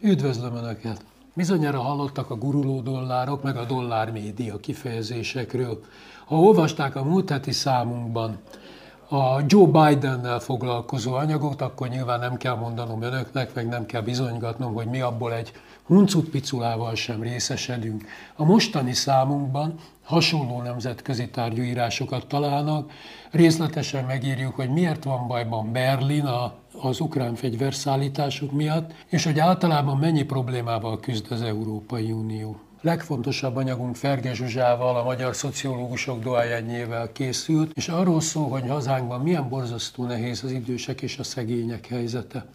Üdvözlöm Önöket! Bizonyára hallottak a guruló dollárok, meg a dollár média kifejezésekről. Ha olvasták a múlt heti számunkban a Joe Bidennel foglalkozó anyagot, akkor nyilván nem kell mondanom önöknek, meg nem kell bizonygatnom, hogy mi abból egy huncut piculával sem részesedünk. A mostani számunkban hasonló nemzetközi tárgyúírásokat találnak, részletesen megírjuk, hogy miért van bajban Berlin az ukrán fegyverszállítások miatt, és hogy általában mennyi problémával küzd az Európai Unió. Legfontosabb anyagunk Ferge Zsuzsával, a magyar szociológusok doájányével készült, és arról szól, hogy hazánkban milyen borzasztó nehéz az idősek és a szegények helyzete.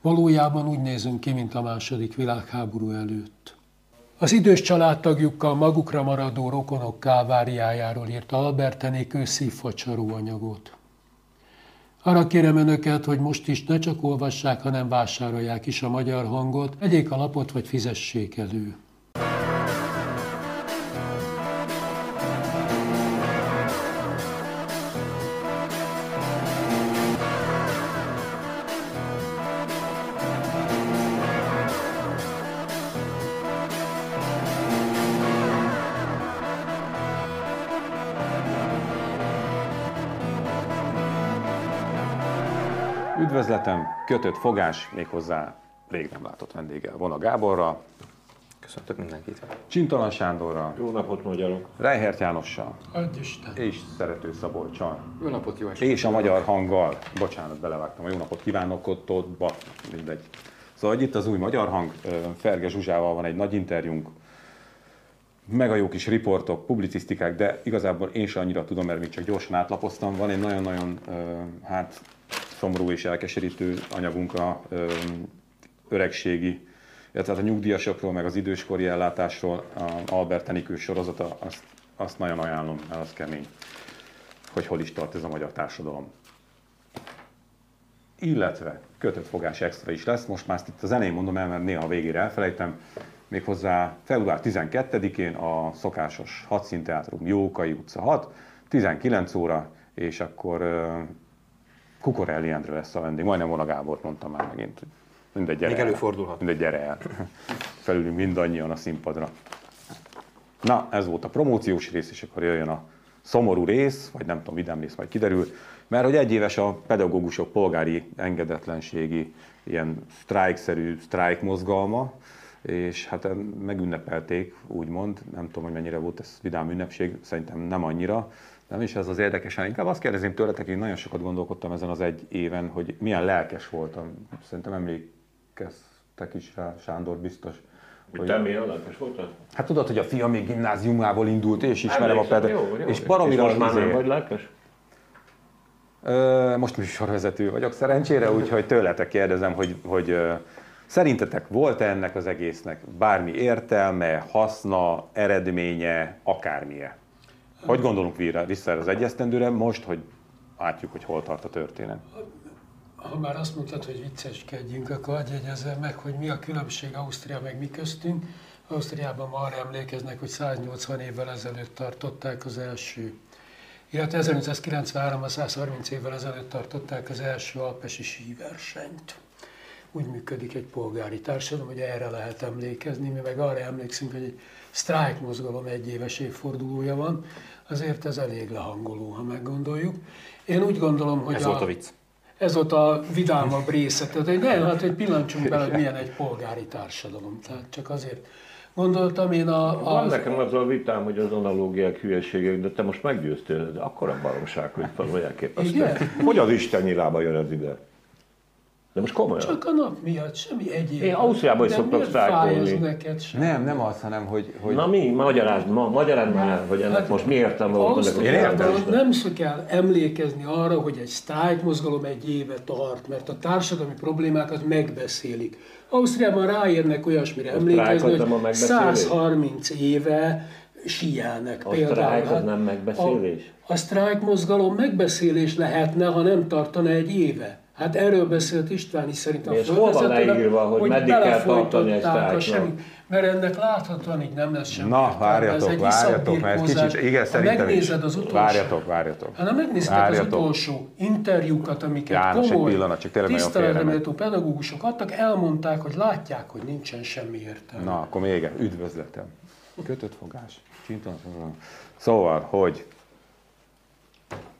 Valójában úgy nézünk ki, mint a második világháború előtt. Az idős családtagjukkal magukra maradó rokonok káváriájáról írt Albert Enikő szívfacsaró anyagot. Arra kérem önöket, hogy most is ne csak olvassák, hanem vásárolják is a magyar hangot, vegyék a lapot vagy fizessék elő. Üdvözletem, kötött fogás, méghozzá rég nem látott vendéggel. Vona Gáborra. Köszöntök mindenkit. Csintalan Sándorra. Jó napot, magyarok. Rejhert Jánossal. Isten. És Szerető Szabolcsal. Jó napot, jó estét. És a magyar hanggal. Bocsánat, belevágtam. Jó napot kívánok ott, ott, ba, mindegy. Szóval itt az új magyar hang, Ferge Zsuzsával van egy nagy interjúnk, meg a jó kis riportok, publicisztikák, de igazából én sem annyira tudom, mert még csak gyorsan átlapoztam. Van egy nagyon-nagyon, hát szomorú és elkeserítő anyagunk a öregségi, illetve hát a nyugdíjasokról, meg az időskori ellátásról, a Albert Enikő sorozata, azt, azt nagyon ajánlom, mert az kemény, hogy hol is tart ez a magyar társadalom. Illetve kötött fogás extra is lesz, most már ezt itt az elején mondom el, mert néha a végére elfelejtem, méghozzá február 12-én a szokásos hadszínteátrum Jókai utca 6, 19 óra, és akkor Kukorelli Endre lesz a vendég, majdnem volna Gábor mondtam már megint. Mindegy, gyere Még el. előfordulhat. Mindegy, gyere el. Felülünk mindannyian a színpadra. Na, ez volt a promóciós rész, és akkor jöjjön a szomorú rész, vagy nem tudom, vidám rész majd kiderül, mert hogy egyéves a pedagógusok polgári engedetlenségi ilyen sztrájkszerű sztrájk mozgalma, és hát megünnepelték, úgymond, nem tudom, hogy mennyire volt ez vidám ünnepség, szerintem nem annyira, nem is ez az érdekes, hanem inkább azt kérdezném tőletek, hogy nagyon sokat gondolkodtam ezen az egy éven, hogy milyen lelkes voltam. Szerintem emlékeztek is rá, Sándor biztos. Hogy te milyen lelkes voltad? Hát tudod, hogy a fia még gimnáziumából indult, és ismerem a pedagógust. És baromira most már nem vagy lelkes? Most műsorvezető vagyok szerencsére, úgyhogy tőletek kérdezem, hogy, hogy szerintetek volt-e ennek az egésznek bármi értelme, haszna, eredménye, akármilyen? Hogy gondolunk vissza az egyesztendőre, most, hogy látjuk, hogy hol tart a történet? Ha már azt mondtad, hogy vicceskedjünk, akkor hagyj jegyezzem meg, hogy mi a különbség Ausztria meg mi köztünk. Ausztriában ma arra emlékeznek, hogy 180 évvel ezelőtt tartották az első, illetve 1993 130 évvel ezelőtt tartották az első alpesi síversenyt. Úgy működik egy polgári társadalom, hogy erre lehet emlékezni, mi meg arra emlékszünk, hogy egy sztrájk mozgalom egy éves évfordulója van, azért ez elég lehangoló, ha meggondoljuk. Én úgy gondolom, hogy ez a, volt a vicc. Ez volt a vidámabb része. Tehát, hogy nem, hát hogy pillancsunk bele, hogy milyen egy polgári társadalom. Tehát csak azért gondoltam én a... a Van nekem az a vitám, hogy az analógiák hülyeségek, de te most meggyőztél, de akkor a baromság, hogy fel elképesztő. Hogy az Isten nyilába jön ez ide? De most komolyan. Csak a nap miatt, semmi egyéb. Én Ausztriában is szoktak sztrájkolni. neked sem? Nem, nem az, hanem hogy... hogy... Na mi? Magyarázd, ma, magyarázd már, hogy ennek hát, most mi értelme volt. Nem kell emlékezni arra, hogy egy sztrájk mozgalom egy éve tart, mert a társadalmi problémákat megbeszélik. Ausztriában ráérnek olyasmire emlékezni, hogy 130 éve síelnek a például. A sztrájk az nem megbeszélés? A, a sztrájk mozgalom megbeszélés lehetne, ha nem tartana egy éve. Hát erről beszélt István is szerintem. És hol van leírva, hogy meddig kell tartani egy sztrájknak? Mert ennek láthatóan így nem lesz semmi. Na, várjatok, várjatok, mert kicsit, igen, szerintem megnézed az utolsó, Várjatok, várjatok. Ha megnézted várjatok. az utolsó interjúkat, amiket János, komoly, egy pillanat, csak tényleg nagyon tiszteleteméltó pedagógusok adtak, elmondták, hogy látják, hogy nincsen semmi értelme. Na, akkor még egy üdvözletem. Kötött fogás. Csinton, szóval, hogy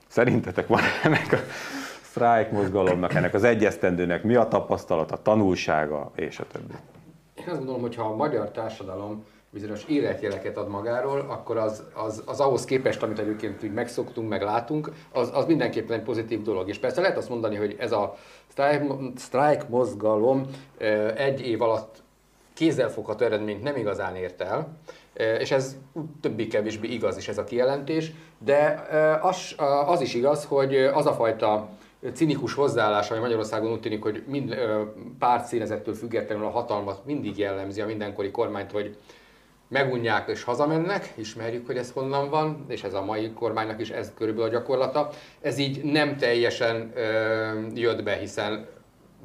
szerintetek van ennek a sztrájk mozgalomnak, ennek az egyesztendőnek mi a tapasztalata, tanulsága, és a többi? Én azt gondolom, hogy ha a magyar társadalom bizonyos életjeleket ad magáról, akkor az, az, az ahhoz képest, amit egyébként úgy megszoktunk, meg látunk, az, az mindenképpen egy pozitív dolog. És persze lehet azt mondani, hogy ez a sztrájk mozgalom egy év alatt kézzelfogható eredményt nem igazán ért el, és ez többé-kevésbé igaz is ez a kijelentés, de az, az is igaz, hogy az a fajta cinikus hozzáállás, ami Magyarországon úgy tűnik, hogy mind párt színezettől függetlenül a hatalmat mindig jellemzi a mindenkori kormányt, hogy megunják és hazamennek, ismerjük, hogy ez honnan van, és ez a mai kormánynak is ez körülbelül a gyakorlata. Ez így nem teljesen ö, jött be, hiszen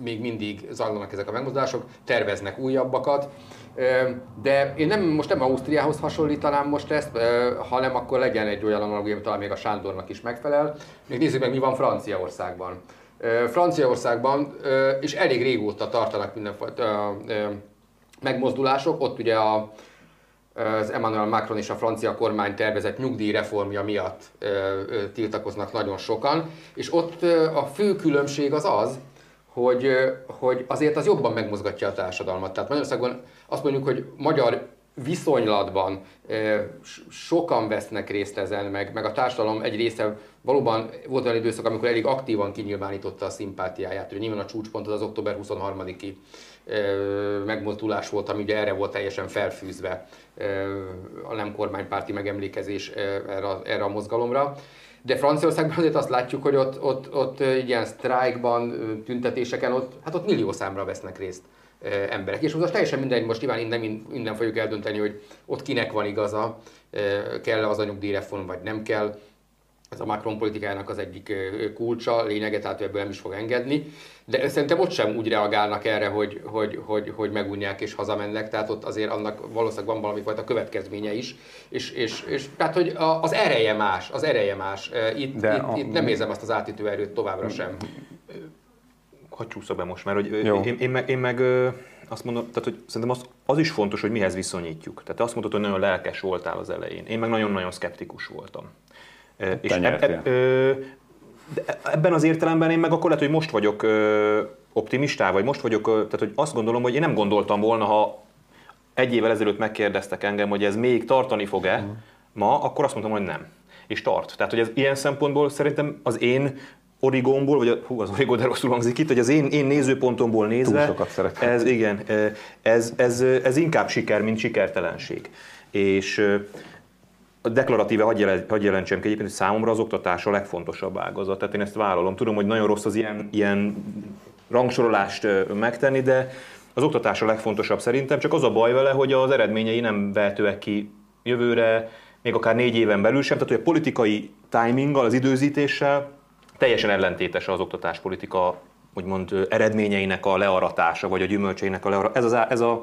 még mindig zajlanak ezek a megmozdulások, terveznek újabbakat, de én nem, most nem Ausztriához hasonlítanám most ezt, hanem akkor legyen egy olyan analogia, ami talán még a Sándornak is megfelel. Még nézzük meg, mi van Franciaországban. Franciaországban is elég régóta tartanak mindenfajta megmozdulások, ott ugye a, az Emmanuel Macron és a francia kormány tervezett nyugdíjreformja miatt tiltakoznak nagyon sokan, és ott a fő különbség az az, hogy, hogy azért az jobban megmozgatja a társadalmat. Tehát Magyarországon azt mondjuk, hogy magyar viszonylatban sokan vesznek részt ezen, meg, meg a társadalom egy része valóban volt olyan időszak, amikor elég aktívan kinyilvánította a szimpátiáját. Ugye nyilván a csúcspont az, az október 23-i megmozdulás volt, ami ugye erre volt teljesen felfűzve a nem kormánypárti megemlékezés erre, erre a mozgalomra. De Franciaországban azért azt látjuk, hogy ott, ott, ott ilyen sztrájkban, tüntetéseken, ott, hát ott millió számra vesznek részt emberek. És most teljesen mindegy, most nyilván innen, innen fogjuk eldönteni, hogy ott kinek van igaza, kell az anyugdíjreform, vagy nem kell ez a Macron politikájának az egyik kulcsa, lényege, tehát ebből nem is fog engedni. De szerintem ott sem úgy reagálnak erre, hogy, hogy, hogy, hogy megunják és hazamennek, tehát ott azért annak valószínűleg van valami fajta következménye is. És, és, és tehát, hogy az ereje más, az ereje más. Itt, De itt, a... itt nem érzem azt az átítő erőt továbbra sem. Hadd csúszok be most, mert hogy én, én, meg, én meg azt mondom, tehát, hogy szerintem az, az is fontos, hogy mihez viszonyítjuk. Tehát azt mondtad, hogy nagyon lelkes voltál az elején. Én meg nagyon-nagyon szkeptikus voltam. Te és eb, eb, de ebben az értelemben én meg akkor lehet, hogy most vagyok optimistá, vagy most vagyok, tehát hogy azt gondolom, hogy én nem gondoltam volna, ha egy évvel ezelőtt megkérdeztek engem, hogy ez még tartani fog-e uh-huh. ma, akkor azt mondtam, hogy nem. És tart. Tehát, hogy ez ilyen szempontból szerintem az én origómból, vagy a, hú, az origó, de rosszul hangzik itt, hogy az én, én nézőpontomból nézve, Túl sokat ez, igen, ez, ez, ez, inkább siker, mint sikertelenség. És deklaratíve hagyj, jelen, hagy jelentsem ki egyébként, hogy számomra az oktatás a legfontosabb ágazat. Tehát én ezt vállalom. Tudom, hogy nagyon rossz az ilyen, ilyen rangsorolást megtenni, de az oktatás a legfontosabb szerintem, csak az a baj vele, hogy az eredményei nem vehetőek ki jövőre, még akár négy éven belül sem, tehát hogy a politikai timinggal, az időzítéssel teljesen ellentétes az oktatáspolitika úgymond eredményeinek a learatása, vagy a gyümölcseinek a learatása. Ez, az, ez a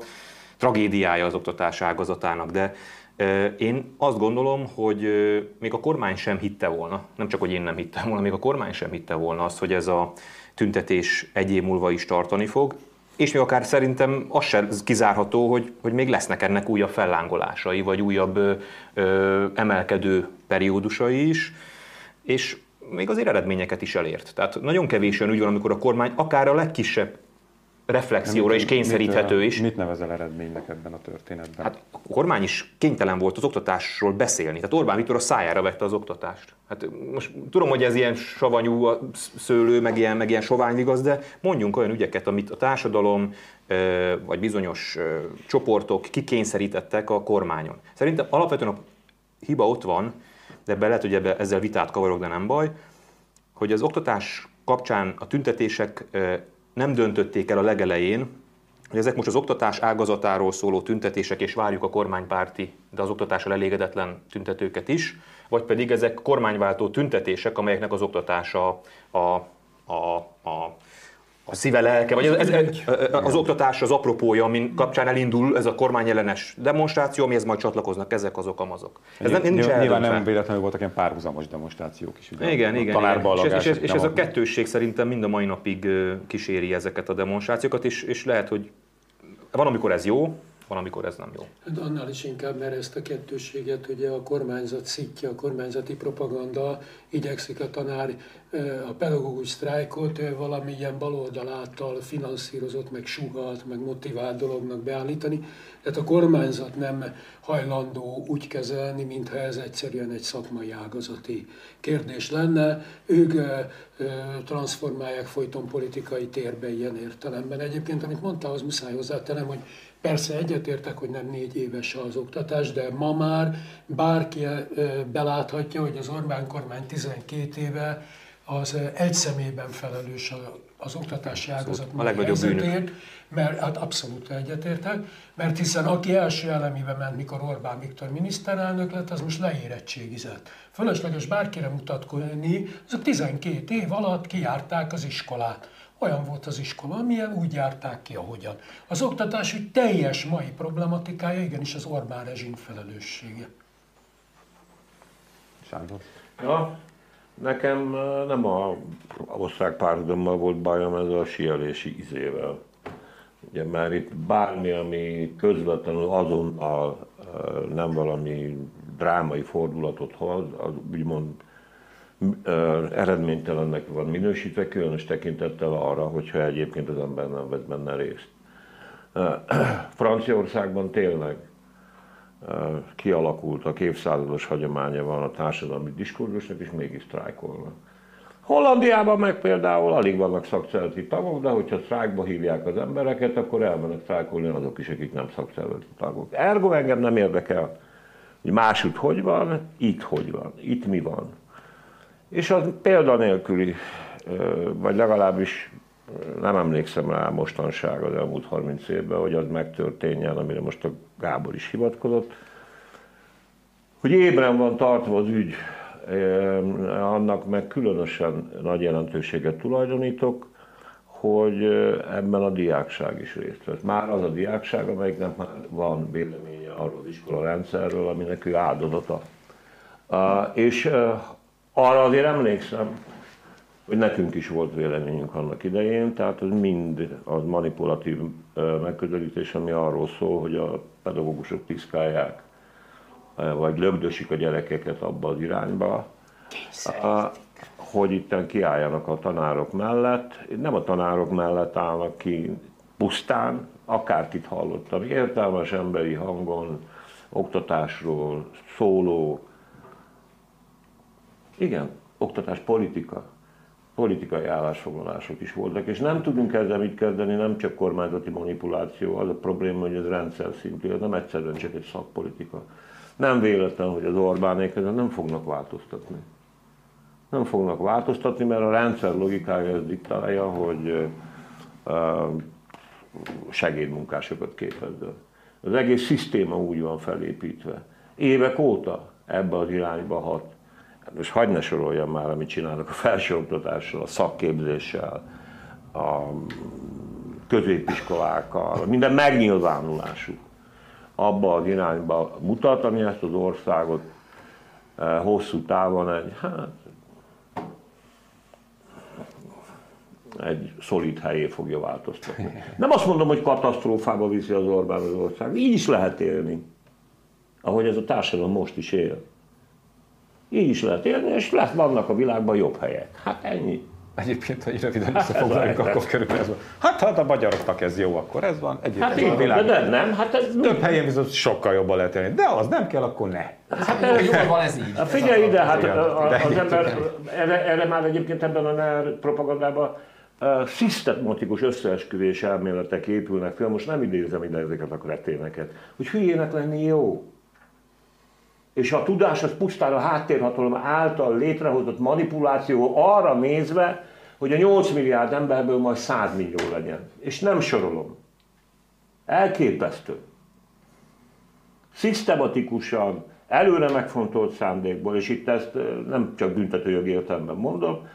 tragédiája az oktatás ágazatának, de én azt gondolom, hogy még a kormány sem hitte volna, nem csak, hogy én nem hittem volna, még a kormány sem hitte volna azt, hogy ez a tüntetés egy év múlva is tartani fog, és még akár szerintem az sem kizárható, hogy, hogy még lesznek ennek újabb fellángolásai, vagy újabb ö, emelkedő periódusai is, és még azért eredményeket is elért. Tehát nagyon kevés olyan ügy van, amikor a kormány akár a legkisebb reflexióra is kényszeríthető mit, is. Mit nevezel eredménynek ebben a történetben? Hát a kormány is kénytelen volt az oktatásról beszélni. Tehát Orbán Viktor a szájára vette az oktatást. Hát most tudom, hogy ez ilyen savanyú a szőlő, meg ilyen, meg ilyen sovány igaz, de mondjunk olyan ügyeket, amit a társadalom vagy bizonyos csoportok kikényszerítettek a kormányon. Szerintem alapvetően a hiba ott van, de ebben lehet, hogy ebbe, ezzel vitát kavarok, de nem baj, hogy az oktatás kapcsán a tüntetések nem döntötték el a legelején, hogy ezek most az oktatás ágazatáról szóló tüntetések, és várjuk a kormánypárti, de az oktatással elégedetlen tüntetőket is, vagy pedig ezek kormányváltó tüntetések, amelyeknek az oktatása a, a, a a szíve lelke, vagy ez, ez, az oktatás az apropója, amin kapcsán elindul ez a kormányellenes demonstráció, amihez majd csatlakoznak ezek azok amazok. Ez nem, nincs Nyilván nem véletlenül voltak ilyen párhuzamos demonstrációk is. Ugye? Igen, igen. igen. És, és, és, és ez a kettősség szerintem mind a mai napig kíséri ezeket a demonstrációkat, és, és lehet, hogy van, amikor ez jó, van, amikor ez nem jó. De annál is inkább, mert ezt a kettősséget ugye a kormányzat szítja, a kormányzati propaganda igyekszik a tanár, a pedagógus sztrájkot valamilyen baloldal által finanszírozott, meg sugalt, meg motivált dolognak beállítani. Tehát a kormányzat nem hajlandó úgy kezelni, mintha ez egyszerűen egy szakmai ágazati kérdés lenne. Ők transformálják folyton politikai térbe ilyen értelemben. Egyébként, amit mondta, az muszáj hozzátenem, hogy Persze egyetértek, hogy nem négy éves az oktatás, de ma már bárki beláthatja, hogy az Orbán kormány 12 éve az egy személyben felelős az oktatási ágazat a legnagyobb bűnök. mert hát abszolút egyetértek, mert hiszen aki első elemibe ment, mikor Orbán Viktor miniszterelnök lett, az most leérettségizett. Fölösleges bárkire mutatkozni, azok 12 év alatt kijárták az iskolát olyan volt az iskola, amilyen úgy járták ki, ahogyan. Az oktatás úgy teljes mai problematikája igenis az Orbán rezsim felelőssége. Sándor? Ja, nekem nem a osztrák pártommal volt bajom ez a sielési izével. Ugye már itt bármi, ami közvetlenül azonnal nem valami drámai fordulatot hoz, az úgymond eredménytelennek van minősítve, különös tekintettel arra, hogyha egyébként az ember nem vett benne részt. Franciaországban tényleg kialakult a évszázados hagyománya van a társadalmi diskurzusnak, és mégis sztrájkolnak. Hollandiában meg például alig vannak szakszervezeti tagok, de hogyha sztrájkba hívják az embereket, akkor elmennek sztrájkolni azok is, akik nem szakszervezeti tagok. Ergo engem nem érdekel, hogy máshogy hogy van, itt hogy van, itt mi van. És az példanélküli, vagy legalábbis nem emlékszem rá mostanság az elmúlt 30 évben, hogy az megtörténjen, amire most a Gábor is hivatkozott, hogy ébren van tartva az ügy, annak meg különösen nagy jelentőséget tulajdonítok, hogy ebben a diákság is részt vett. Már az a diákság, amelyiknek már van véleménye arról az iskola rendszerről, aminek ő áldozata. És arra azért emlékszem, hogy nekünk is volt véleményünk annak idején, tehát ez mind az manipulatív megközelítés, ami arról szól, hogy a pedagógusok piszkálják, vagy lögdösik a gyerekeket abba az irányba, hogy itt kiálljanak a tanárok mellett. Nem a tanárok mellett állnak ki pusztán, akárkit hallottam, értelmes emberi hangon, oktatásról szóló, igen, oktatás politika, politikai állásfoglalások is voltak, és nem tudunk ezzel mit kezdeni, nem csak kormányzati manipuláció, az a probléma, hogy ez rendszer szintű, ez nem egyszerűen csak egy szakpolitika. Nem véletlen, hogy az Orbánék ezen nem fognak változtatni. Nem fognak változtatni, mert a rendszer logikája ezt diktálja, hogy segédmunkásokat képezzel. Az egész szisztéma úgy van felépítve. Évek óta ebbe az irányba hat most hagyd ne soroljam már, amit csinálnak a felsőoktatással, a szakképzéssel, a középiskolákkal, minden megnyilvánulású abba az irányba mutat, ami ezt az országot eh, hosszú távon egy, hát, egy szolid helyé fogja változtatni. Nem azt mondom, hogy katasztrófába viszi az Orbán az ország. Így is lehet élni, ahogy ez a társadalom most is él. Így is lehet élni, és lesz, vannak a világban jobb helyek. Hát ennyi. Egyébként, hogy röviden összefoglaljuk, akkor körülbelül ez van. Hát, hát a magyaroknak ez jó, akkor ez van. Egyébként hát így világ. De nem, hát ez Több helyen viszont sokkal jobban lehet élni. De az nem kell, akkor ne. Hát jól van ez így. Hát figyelj ide, hát az ember, erre, erre már egyébként ebben a NER propagandában uh, szisztematikus összeesküvés elméletek épülnek fel, most nem idézem ide ezeket a kreténeket, hogy hülyének lenni jó és a tudás az pusztán a háttérhatalom által létrehozott manipuláció arra nézve, hogy a 8 milliárd emberből majd 100 millió legyen. És nem sorolom. Elképesztő. Szisztematikusan, előre megfontolt szándékból, és itt ezt nem csak büntetőjogi értelemben mondom,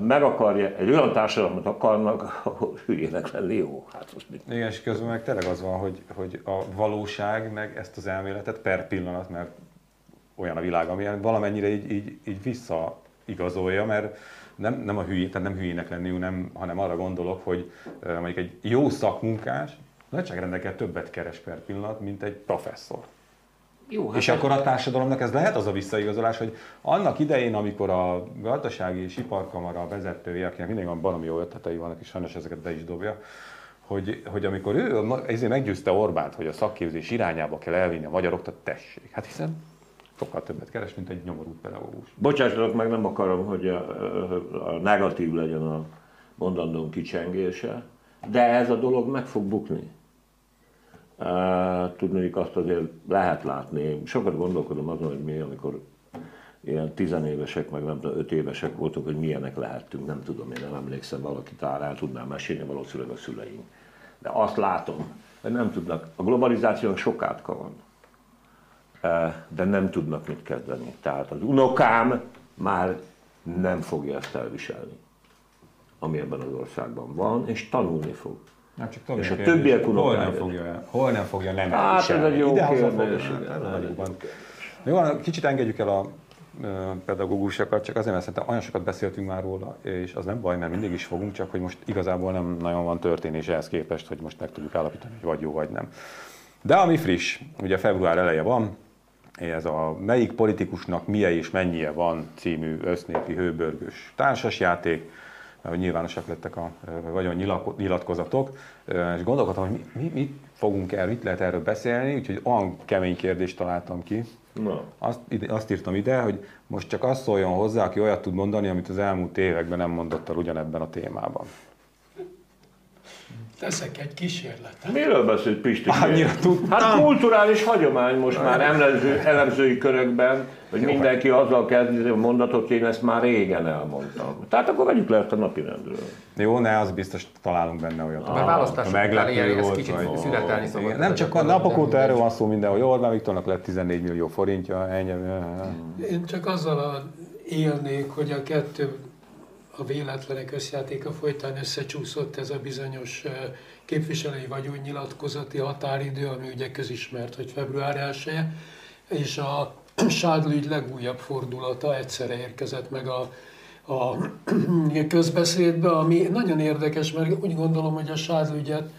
meg akarja, egy olyan társadalmat akarnak, ahol hülyének lenni jó. Hát most mit? Igen, és közben meg tényleg az van, hogy, hogy a valóság meg ezt az elméletet per pillanat, mert olyan a világ, amilyen valamennyire így, így, így visszaigazolja, mert nem, nem a hülyé, tehát nem hülyének lenni, nem, hanem arra gondolok, hogy mondjuk egy jó szakmunkás nagyságrendekkel többet keres per pillanat, mint egy professzor. Jó, hát és akkor a társadalomnak ez lehet az a visszaigazolás, hogy annak idején, amikor a gazdasági és iparkamara vezetője, akinek mindig van valami jó ötletei vannak, és sajnos ezeket be is dobja, hogy, hogy amikor ő ezért meggyőzte Orbánt, hogy a szakképzés irányába kell elvinni a magyarokat, tessék. Hát hiszen sokkal többet keres, mint egy nyomorult pedagógus. Bocsássatok meg, nem akarom, hogy a, a, negatív legyen a mondandóm kicsengése, de ez a dolog meg fog bukni. Tudni, azt azért lehet látni. Sokat gondolkodom azon, hogy mi, amikor ilyen tizenévesek, meg nem tudom, öt évesek voltunk, hogy milyenek lehettünk, nem tudom, én nem emlékszem, valaki talán el tudnám mesélni, valószínűleg a szüleink. De azt látom, hogy nem tudnak, a globalizációnak sok átka van, de nem tudnak mit kezdeni. Tehát az unokám már nem fogja ezt elviselni, ami ebben az országban van, és tanulni fog. Nem csak és a többiek hol nem fogja, hol nem fogja nem Hát ez egy jó kérdés. Jó, kicsit engedjük el a pedagógusokat, csak azért, mert szerintem olyan sokat beszéltünk már róla, és az nem baj, mert mindig is fogunk, csak hogy most igazából nem nagyon van történés ehhez képest, hogy most meg tudjuk állapítani, hogy vagy jó, vagy nem. De ami friss, ugye február eleje van, ez a Melyik politikusnak milyen és mennyie van című össznépi hőbörgős társasjáték, hogy nyilvánosak lettek a vagyon nyilatkozatok, és gondolkodtam, hogy mi, mi, mit fogunk el, mit lehet erről beszélni, úgyhogy olyan kemény kérdést találtam ki. Na. Azt, azt írtam ide, hogy most csak azt szóljon hozzá, aki olyat tud mondani, amit az elmúlt években nem mondott el ugyanebben a témában. Teszek egy kísérletet. Miről beszélt Pisti? Annyira tudtam. Hát kulturális hagyomány most már elemző, elemzői körökben, hogy mindenki azzal kezdi a mondatot, hogy én ezt már régen elmondtam. Tehát akkor vegyük le ezt a napi rendről. Jó, ne, az biztos találunk benne olyat. A választások meglepő volt, kicsit vagy... születelni szokott. Nem csak a napok óta erről van szó minden, hogy Orbán Viktornak lett 14 millió forintja, ennyi. Én csak azzal élnék, hogy a kettő a véletlenek összjátéka folytán összecsúszott ez a bizonyos képviselői vagyonnyilatkozati határidő, ami ugye közismert, hogy február 1 -e, és a Sádlügy legújabb fordulata egyszerre érkezett meg a, a közbeszédbe, ami nagyon érdekes, mert úgy gondolom, hogy a Sádlügyet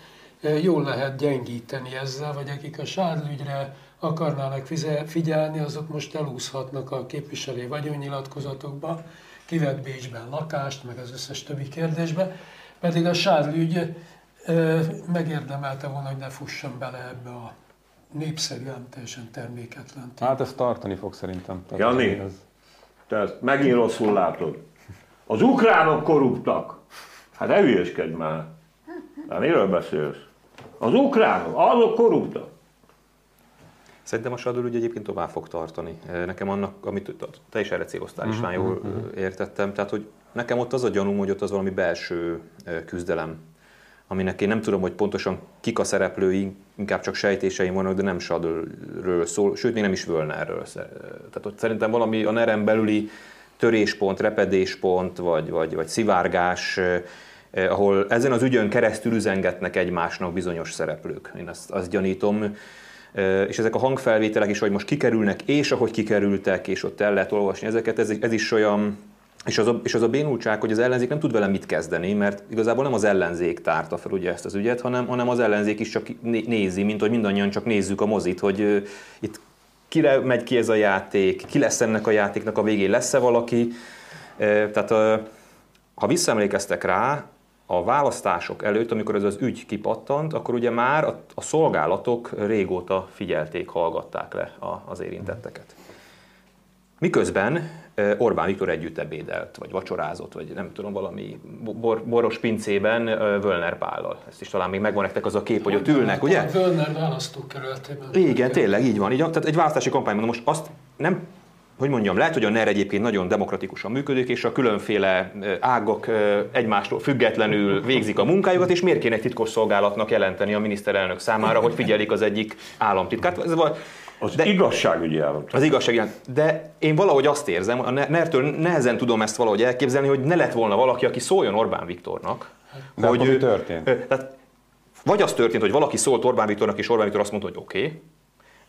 jól lehet gyengíteni ezzel, vagy akik a Sádlügyre akarnának figyelni, azok most elúszhatnak a képviselői vagyonnyilatkozatokba, kivett Bécsben lakást, meg az összes többi kérdésbe, pedig a Sárli ügy megérdemelte volna, hogy ne fusson bele ebbe a népszerűen teljesen terméketlen. Hát ez tartani fog szerintem. Jani, ez... te ezt megint rosszul látod. Az ukránok korruptak. Hát ne hülyeskedj már. Hát miről beszélsz? Az ukránok, azok korruptak. Szerintem a ügy egyébként tovább fog tartani. Nekem annak, amit te is erre céloztál is, uh-huh, jól uh-huh. értettem. Tehát, hogy nekem ott az a gyanúm, hogy ott az valami belső küzdelem, aminek én nem tudom, hogy pontosan kik a szereplői, inkább csak sejtéseim vannak, de nem Sadorről szól, sőt, még nem is Völnerről. Tehát ott szerintem valami a nerem belüli töréspont, repedéspont, vagy, vagy, vagy szivárgás, ahol ezen az ügyön keresztül üzengetnek egymásnak bizonyos szereplők. Én azt, azt gyanítom és ezek a hangfelvételek is, hogy most kikerülnek, és ahogy kikerültek, és ott el lehet olvasni ezeket, ez, ez is olyan, és az, a, és az a bénultság, hogy az ellenzék nem tud vele mit kezdeni, mert igazából nem az ellenzék tárta fel ugye ezt az ügyet, hanem, hanem az ellenzék is csak nézi, mint hogy mindannyian csak nézzük a mozit, hogy itt kire megy ki ez a játék, ki lesz ennek a játéknak a végén, lesz-e valaki. Tehát ha visszaemlékeztek rá, a választások előtt, amikor ez az ügy kipattant, akkor ugye már a, a szolgálatok régóta figyelték, hallgatták le a, az érintetteket. Miközben Orbán Viktor együtt ebédelt, vagy vacsorázott, vagy nem tudom, valami bor, boros pincében Völner Pállal. Ezt is talán még megvan nektek az a kép, hogy ott ülnek, ugye? Völner választókerületében. Igen, tényleg így van. Így, tehát egy választási kampányban most azt nem hogy mondjam, lehet, hogy a NER egyébként nagyon demokratikusan működik, és a különféle ágak egymástól függetlenül végzik a munkájukat, és miért kéne titkosszolgálatnak jelenteni a miniszterelnök számára, hogy figyelik az egyik államtitkárt. Ez, Az De- igazságügyi állam. Az igazság, igen. De én valahogy azt érzem, a NER-től nehezen tudom ezt valahogy elképzelni, hogy ne lett volna valaki, aki szóljon Orbán Viktornak. De akkor mi történt? Tehát, vagy az történt, hogy valaki szólt Orbán Viktornak, és Orbán Viktor azt mondta, hogy oké, okay,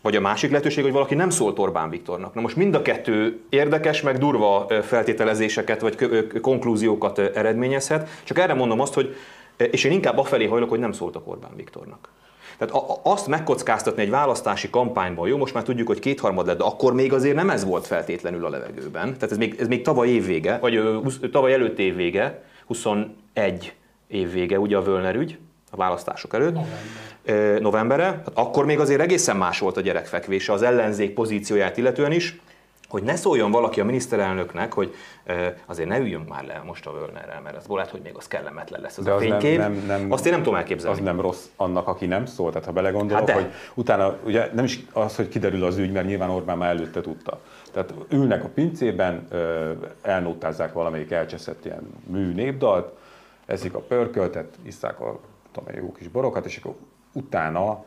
vagy a másik lehetőség, hogy valaki nem szólt Orbán Viktornak. Na most mind a kettő érdekes, meg durva feltételezéseket, vagy konklúziókat eredményezhet. Csak erre mondom azt, hogy, és én inkább afelé hajlok, hogy nem szóltak Orbán Viktornak. Tehát azt megkockáztatni egy választási kampányban, jó, most már tudjuk, hogy kétharmad lett, de akkor még azért nem ez volt feltétlenül a levegőben. Tehát ez még, ez még tavaly évvége, vagy tavaly előtt évvége, 21 évvége, ugye a Völner ügy, a választások előtt. November. Novemberre. Hát akkor még azért egészen más volt a gyerekfekvése az ellenzék pozícióját illetően is, hogy ne szóljon valaki a miniszterelnöknek, hogy azért ne üljünk már le most a Völnerrel, mert az lehet, hogy még az kellemetlen lesz az De a az nem- fénykép. nem- nem- Azt én nem tudom elképzelni. Az nem rossz annak, aki nem szól. Tehát ha belegondolok, Hát de. hogy utána ugye nem is az, hogy kiderül az ügy, mert nyilván Orbán már előtte tudta. Tehát ülnek a pincében, elnótázzák valamelyik elcseszett ilyen mű népdalt, eszik a pörköltet, isszák a tudom, én, jó kis borokat, és akkor utána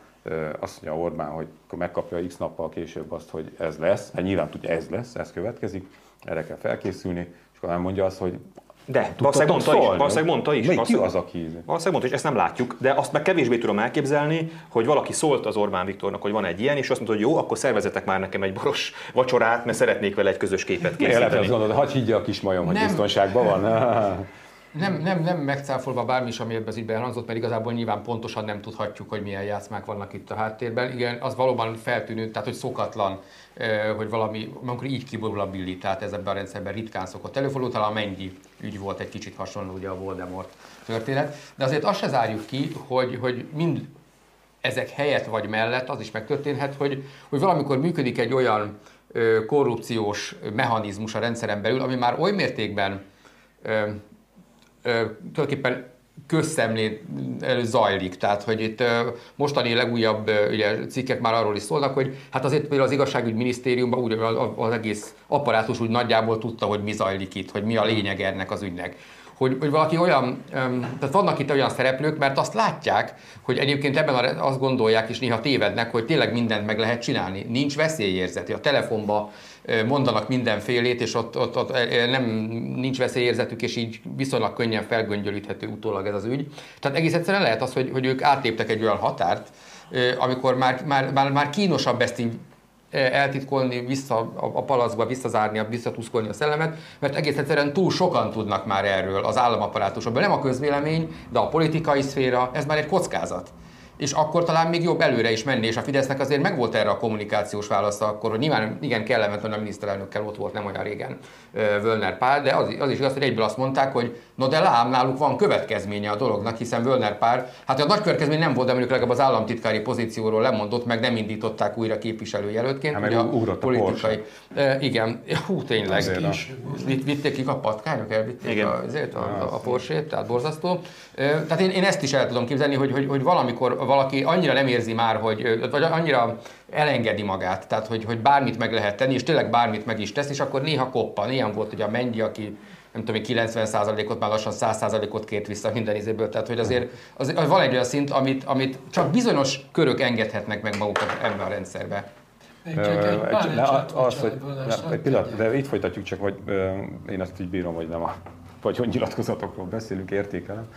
azt mondja Orbán, hogy akkor megkapja x nappal később azt, hogy ez lesz, mert nyilván tudja, ez lesz, ez következik, erre kell felkészülni, és akkor nem mondja azt, hogy De, valószínűleg mondta is. szólni. Valószínűleg mondta is. Melyik ki az, aki... Valószínűleg mondta, és ezt nem látjuk, de azt meg kevésbé tudom elképzelni, hogy valaki szólt az Orbán Viktornak, hogy van egy ilyen, és azt mondta, hogy jó, akkor szervezetek már nekem egy boros vacsorát, mert szeretnék vele egy közös képet Én lehet, hogy azt készíteni. gondolod, hagyj higgye a kismajom, hogy biztonságban van. Nem, nem, nem megcáfolva bármi is, ami ebben az ügyben elhangzott, mert igazából nyilván pontosan nem tudhatjuk, hogy milyen játszmák vannak itt a háttérben. Igen, az valóban feltűnő, tehát hogy szokatlan, hogy valami, amikor így kiborul a billi, tehát ez ebben a rendszerben ritkán szokott előfordulni, talán a Mennyi ügy volt egy kicsit hasonló, ugye a Voldemort történet. De azért azt se zárjuk ki, hogy, hogy mind ezek helyett vagy mellett az is megtörténhet, hogy, hogy valamikor működik egy olyan korrupciós mechanizmus a rendszeren belül, ami már oly mértékben tulajdonképpen közszemlén zajlik. Tehát, hogy itt mostani legújabb ugye, cikkek már arról is szólnak, hogy hát azért például az igazságügy minisztériumban úgy, az, egész apparátus úgy nagyjából tudta, hogy mi zajlik itt, hogy mi a lényeg ennek az ügynek hogy, hogy valaki olyan, tehát vannak itt olyan szereplők, mert azt látják, hogy egyébként ebben azt gondolják, és néha tévednek, hogy tényleg mindent meg lehet csinálni. Nincs veszélyérzeti. A telefonba mondanak mindenfélét, és ott, ott, ott nem, nincs veszélyérzetük, és így viszonylag könnyen felgöngyölíthető utólag ez az ügy. Tehát egész egyszerűen lehet az, hogy, hogy ők átléptek egy olyan határt, amikor már, már, már, már kínosabb ezt így eltitkolni, vissza a, a palacba, visszazárni, visszatuszkolni a szellemet, mert egész egyszerűen túl sokan tudnak már erről az államaparátusokból. Nem a közvélemény, de a politikai szféra, ez már egy kockázat. És akkor talán még jobb előre is menni, és a Fidesznek azért megvolt erre a kommunikációs válasza akkor, hogy nyilván igen kellemetlen a miniszterelnökkel ott volt nem olyan régen Völner Pál, de az, az is igaz, hogy egyből azt mondták, hogy no de lám, náluk van következménye a dolognak, hiszen Völner Pál, hát a nagy következmény nem volt, de mondjuk legalább az államtitkári pozícióról lemondott, meg nem indították újra képviselőjelöltként. Hát meg ugye a Porsche. E, igen, hú, tényleg. Azért a- Vitt, vitték ki a patkányok, elvitték Igen. a, azért, a, a, a Porsét, tehát borzasztó. E, Tehát én, én ezt is el tudom képzelni, hogy, hogy, hogy valamikor valaki annyira nem érzi már, hogy, vagy annyira elengedi magát, tehát hogy, hogy bármit meg lehet tenni, és tényleg bármit meg is tesz, és akkor néha koppan. Ilyen volt ugye a Mendi, aki nem tudom, 90%-ot, már lassan 100%-ot kért vissza minden izéből. Tehát, hogy azért, azért van egy olyan szint, amit, amit csak bizonyos körök engedhetnek meg magukat ebben a rendszerbe. Még csak egy Ö, pár ne, eset, az, hogy, egy pillanat, de itt folytatjuk csak, hogy ö, én azt így bírom, hogy nem a vagyonnyilatkozatokról beszélünk, értékelem.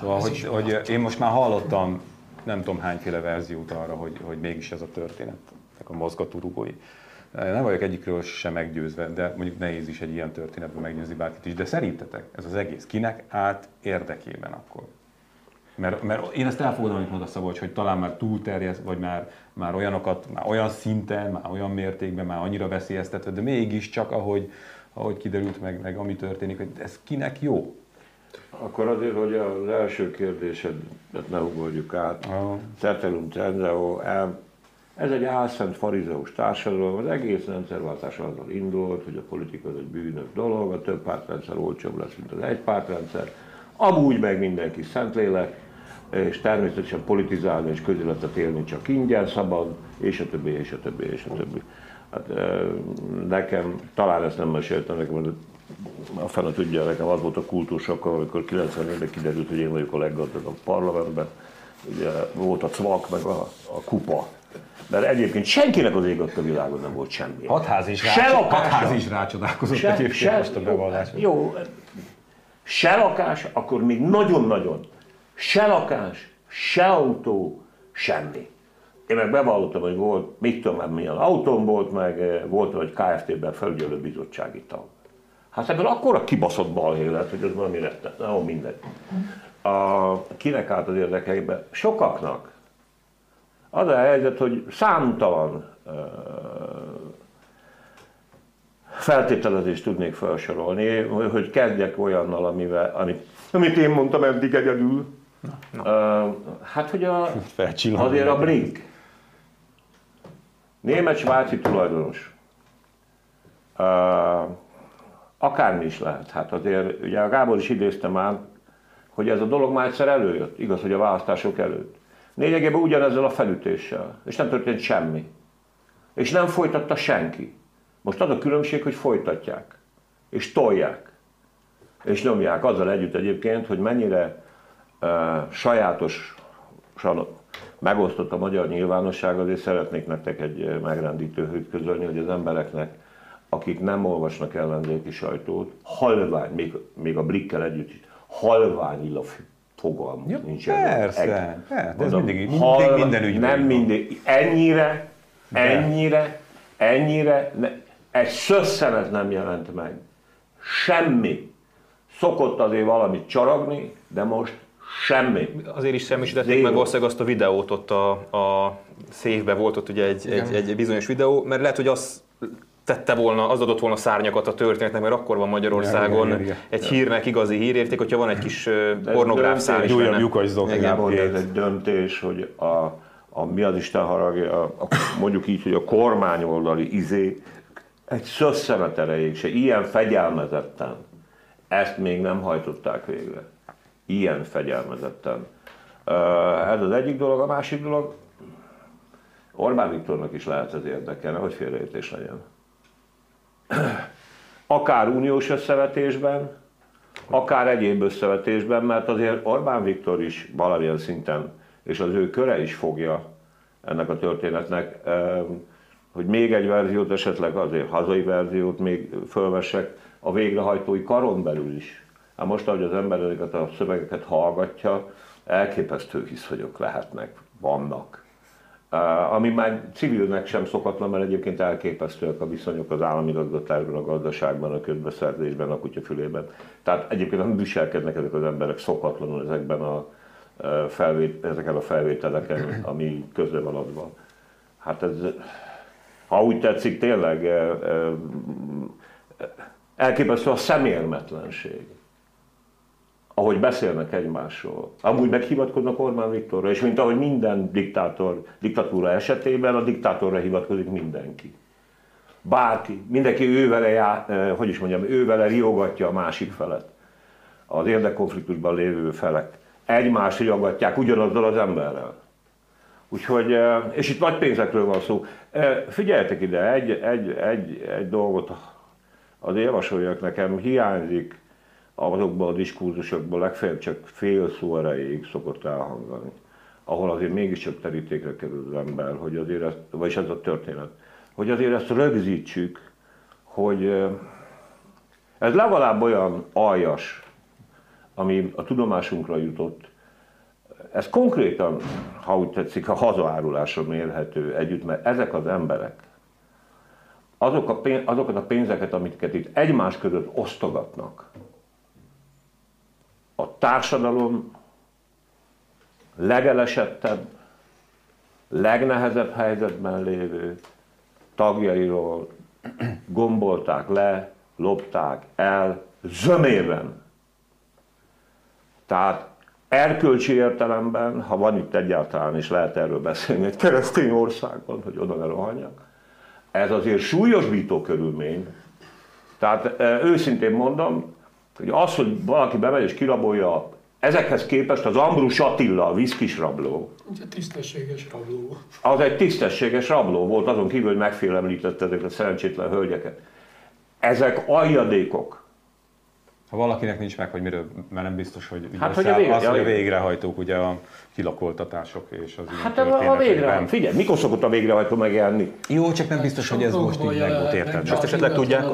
Szóval, hogy, hogy én most már hallottam nem tudom hányféle verziót arra, hogy, hogy mégis ez a történet, a mozgatórugói. Nem vagyok egyikről sem meggyőzve, de mondjuk nehéz is egy ilyen történetben meggyőzni bárkit is. De szerintetek ez az egész kinek állt érdekében akkor? Mert, mert én ezt elfogadom, amit mondasz Szabolcs, hogy talán már túlterjed, vagy már, már olyanokat, már olyan szinten, már olyan mértékben, már annyira veszélyeztetett, de mégiscsak, ahogy, ahogy kiderült meg, meg ami történik, hogy ez kinek jó? Akkor azért, hogy az első kérdésedet ne ugorjuk át. Cetelum cenzeo, ez egy álszent farizeus társadalom, az egész rendszerváltás azzal indult, hogy a politika az egy bűnös dolog, a több pártrendszer olcsóbb lesz, mint az egy pártrendszer. Amúgy meg mindenki szentlélek, és természetesen politizálni és közéletet élni csak ingyen, szabad, és a többi, és a többi, és a többi. Hát, nekem, talán ezt nem meséltem, nekem a fene tudja, nekem az volt a kultúrsokkal, amikor 94-ben kiderült, hogy én vagyok a leggazdagabb parlamentben. Ugye volt a cvak, meg a, a kupa. Mert egyébként senkinek az ég a világon nem volt semmi. Hatház is, Se rá, lakása. hatház is rácsodálkozott Se, egyébként se, most a bevallás. jó, se lakás, akkor még nagyon-nagyon. Se lakás, se autó, semmi. Én meg bevallottam, hogy volt, mit tudom már milyen autóm volt, meg eh, volt egy KFT-ben felügyelő bizottsági tag. Hát ebből akkora kibaszott balhé lett, hogy az valami rettet, na, mindegy. A, kinek állt az érdekeibe? Sokaknak. Az a helyzet, hogy számtalan uh, feltételezést tudnék felsorolni, hogy kezdjek olyannal, amivel, amit, amit én mondtam eddig egyedül. Uh, hát, hogy a, azért a Blink, német-svájci tulajdonos, uh, akármi is lehet. Hát azért, ugye a Gábor is idézte már, hogy ez a dolog már egyszer előjött, igaz, hogy a választások előtt. Lényegében ugyanezzel a felütéssel, és nem történt semmi. És nem folytatta senki. Most az a különbség, hogy folytatják, és tolják, és nyomják azzal együtt egyébként, hogy mennyire uh, sajátosan megosztott a magyar nyilvánosság, azért szeretnék nektek egy megrendítő hőt közölni, hogy az embereknek, akik nem olvasnak ellenzéki sajtót, halvány, még, még a blikkel együtt is, halványilla fogalmuk Ja, nincs persze, Egy- persze, ez mindig- mindig halva- minden ügyben Nem mindig. Ennyire, ennyire, ennyire, ne, egy szösszenet nem jelent meg. Semmi. Szokott azért valamit csaragni, de most semmi. Azért is semmisítették Zero. meg valószínűleg azt a videót ott a, a széfbe volt ott ugye egy, egy, egy, bizonyos videó, mert lehet, hogy az tette volna, az adott volna szárnyakat a történetnek, mert akkor van Magyarországon Igen, igen, igen. egy hírnek igazi hírérték, hogyha van egy kis pornográf szár is Egy újabb lyukas ez egy döntés, hogy a, a mi az Isten haragja, a, a, mondjuk így, hogy a kormányoldali izé egy szösszenet erejéig se, ilyen fegyelmezetten, ezt még nem hajtották végre. Ilyen fegyelmezetten. Ez az egyik dolog, a másik dolog, Orbán Viktornak is lehet ez érdekelne, hogy félreértés legyen. Akár uniós összevetésben, akár egyéb összevetésben, mert azért Orbán Viktor is valamilyen szinten, és az ő köre is fogja ennek a történetnek, hogy még egy verziót, esetleg azért hazai verziót még fölvessek a végrehajtói karon belül is. Hát most, ahogy az ember ezeket a szövegeket hallgatja, elképesztő hiszonyok lehetnek, vannak. Ami már civilnek sem szokatlan, mert egyébként elképesztőek a viszonyok az állami gazdatárban, a gazdaságban, a közbeszerzésben, a kutyafülében. Tehát egyébként nem viselkednek ezek az emberek szokatlanul ezekben a felvét, ezeken a felvételeken, ami közre van adva. Hát ez, ha úgy tetszik, tényleg elképesztő a szemérmetlenség ahogy beszélnek egymásról. Amúgy meghivatkoznak Orbán Viktorra, és mint ahogy minden diktátor, diktatúra esetében, a diktátorra hivatkozik mindenki. Bárki, mindenki ővele, já, eh, hogy is mondjam, ővele riogatja a másik felet. Az érdekkonfliktusban lévő felek. Egymást riogatják ugyanazzal az emberrel. Úgyhogy, eh, és itt nagy pénzekről van szó. Eh, Figyeljetek ide, egy, egy, egy, egy dolgot azért javasoljak nekem, hiányzik azokban a diskurzusokban legfeljebb csak fél szó erejéig szokott elhangzani, ahol azért mégiscsak terítékre kerül az ember, hogy azért ezt, vagyis ez a történet, hogy azért ezt rögzítsük, hogy ez legalább olyan aljas, ami a tudomásunkra jutott, ez konkrétan, ha úgy tetszik, a hazaárulásra mérhető együtt, mert ezek az emberek, azok a pénz, azokat a pénzeket, amiket itt egymás között osztogatnak, a társadalom legelesettebb, legnehezebb helyzetben lévő tagjairól gombolták le, lopták el, zömében. Tehát erkölcsi értelemben, ha van itt egyáltalán, és lehet erről beszélni egy keresztény országban, hogy oda ne rohanjak, ez azért súlyosbító körülmény. Tehát őszintén mondom, hogy az, hogy valaki bemegy és kirabolja ezekhez képest az Ambrus Attila, a viszkis rabló, Ugye tisztességes rabló. az egy tisztességes rabló volt, azon kívül, hogy megfélemlítette ezeket a szerencsétlen hölgyeket. Ezek aljadékok. Ha valakinek nincs meg, hogy miről, mert nem biztos, hogy Hát, hát, hogy a hogy vég- az, hogy a végrehajtók, ugye a kilakoltatások és az ilyen Hát a, a végrehajtó, figyelj, mikor szokott a végrehajtó megjelenni? Jó, csak nem biztos, hogy ez most így meg volt érted. Azt esetleg tudják-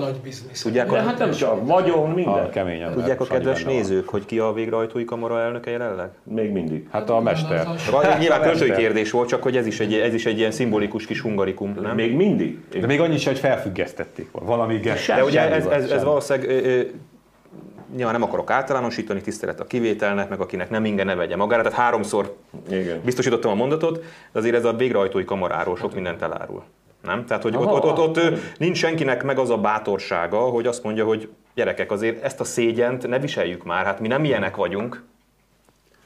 tudják, De hát nem csak vagyon, A minden. keményen. Tudják a kedves nézők, hogy ki a végrehajtói kamara elnöke jelenleg? Még mindig. Hát a mester. Vagy nyilván a költői kérdés volt, csak hogy ez is egy, ez is egy ilyen szimbolikus kis hungarikum, nem? Még mindig. De még annyi sem, hogy felfüggesztették volna. Valami. De ugye ez, ez, ez valószínűleg, nyilván nem akarok általánosítani, tisztelet a kivételnek, meg akinek nem inge ne vegye magára, tehát háromszor Igen. biztosítottam a mondatot, de azért ez a végrehajtói kamaráról sok mindent elárul. Nem? Tehát, hogy ott, Aha. ott, ott, ott nincs senkinek meg az a bátorsága, hogy azt mondja, hogy gyerekek, azért ezt a szégyent ne viseljük már, hát mi nem ilyenek vagyunk.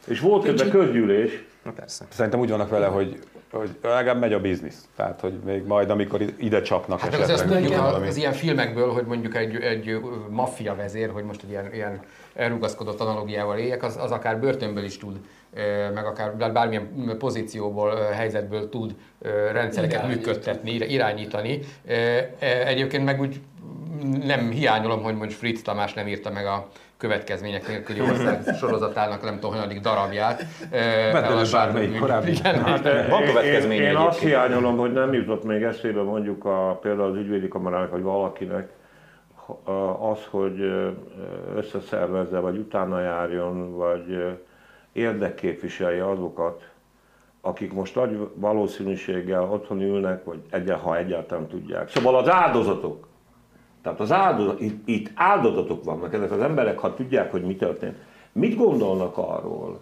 És volt közben közgyűlés, Na persze. Szerintem úgy vannak vele, hogy, hogy legalább megy a biznisz. Tehát, hogy még majd, amikor ide csapnak Hát esetleg mondjuk valami. az ilyen filmekből, hogy mondjuk egy, egy maffia vezér, hogy most egy ilyen, ilyen elrugaszkodott analógiával éljek, az, az akár börtönből is tud, meg akár bármilyen pozícióból, helyzetből tud rendszereket Irányítani. működtetni, ir- irányítani. Egyébként meg úgy nem hiányolom, hogy mondjuk Fritz Tamás nem írta meg a következmények nélküli ország sorozatának nem tudom, hanyadik darabját. Vedd bármelyik korábbi. Igen, Van Én, következménye én azt egyébként. hiányolom, hogy nem jutott még eszébe mondjuk a, például az ügyvédi kamarának, vagy valakinek az, hogy összeszervezze, vagy utána járjon, vagy érdekképviselje azokat, akik most nagy valószínűséggel otthon ülnek, vagy egyáltalán, ha egyáltalán tudják. Szóval az áldozatok. Tehát az áldozat, itt, itt áldozatok vannak, ezek az emberek, ha tudják, hogy mi történt. Mit gondolnak arról,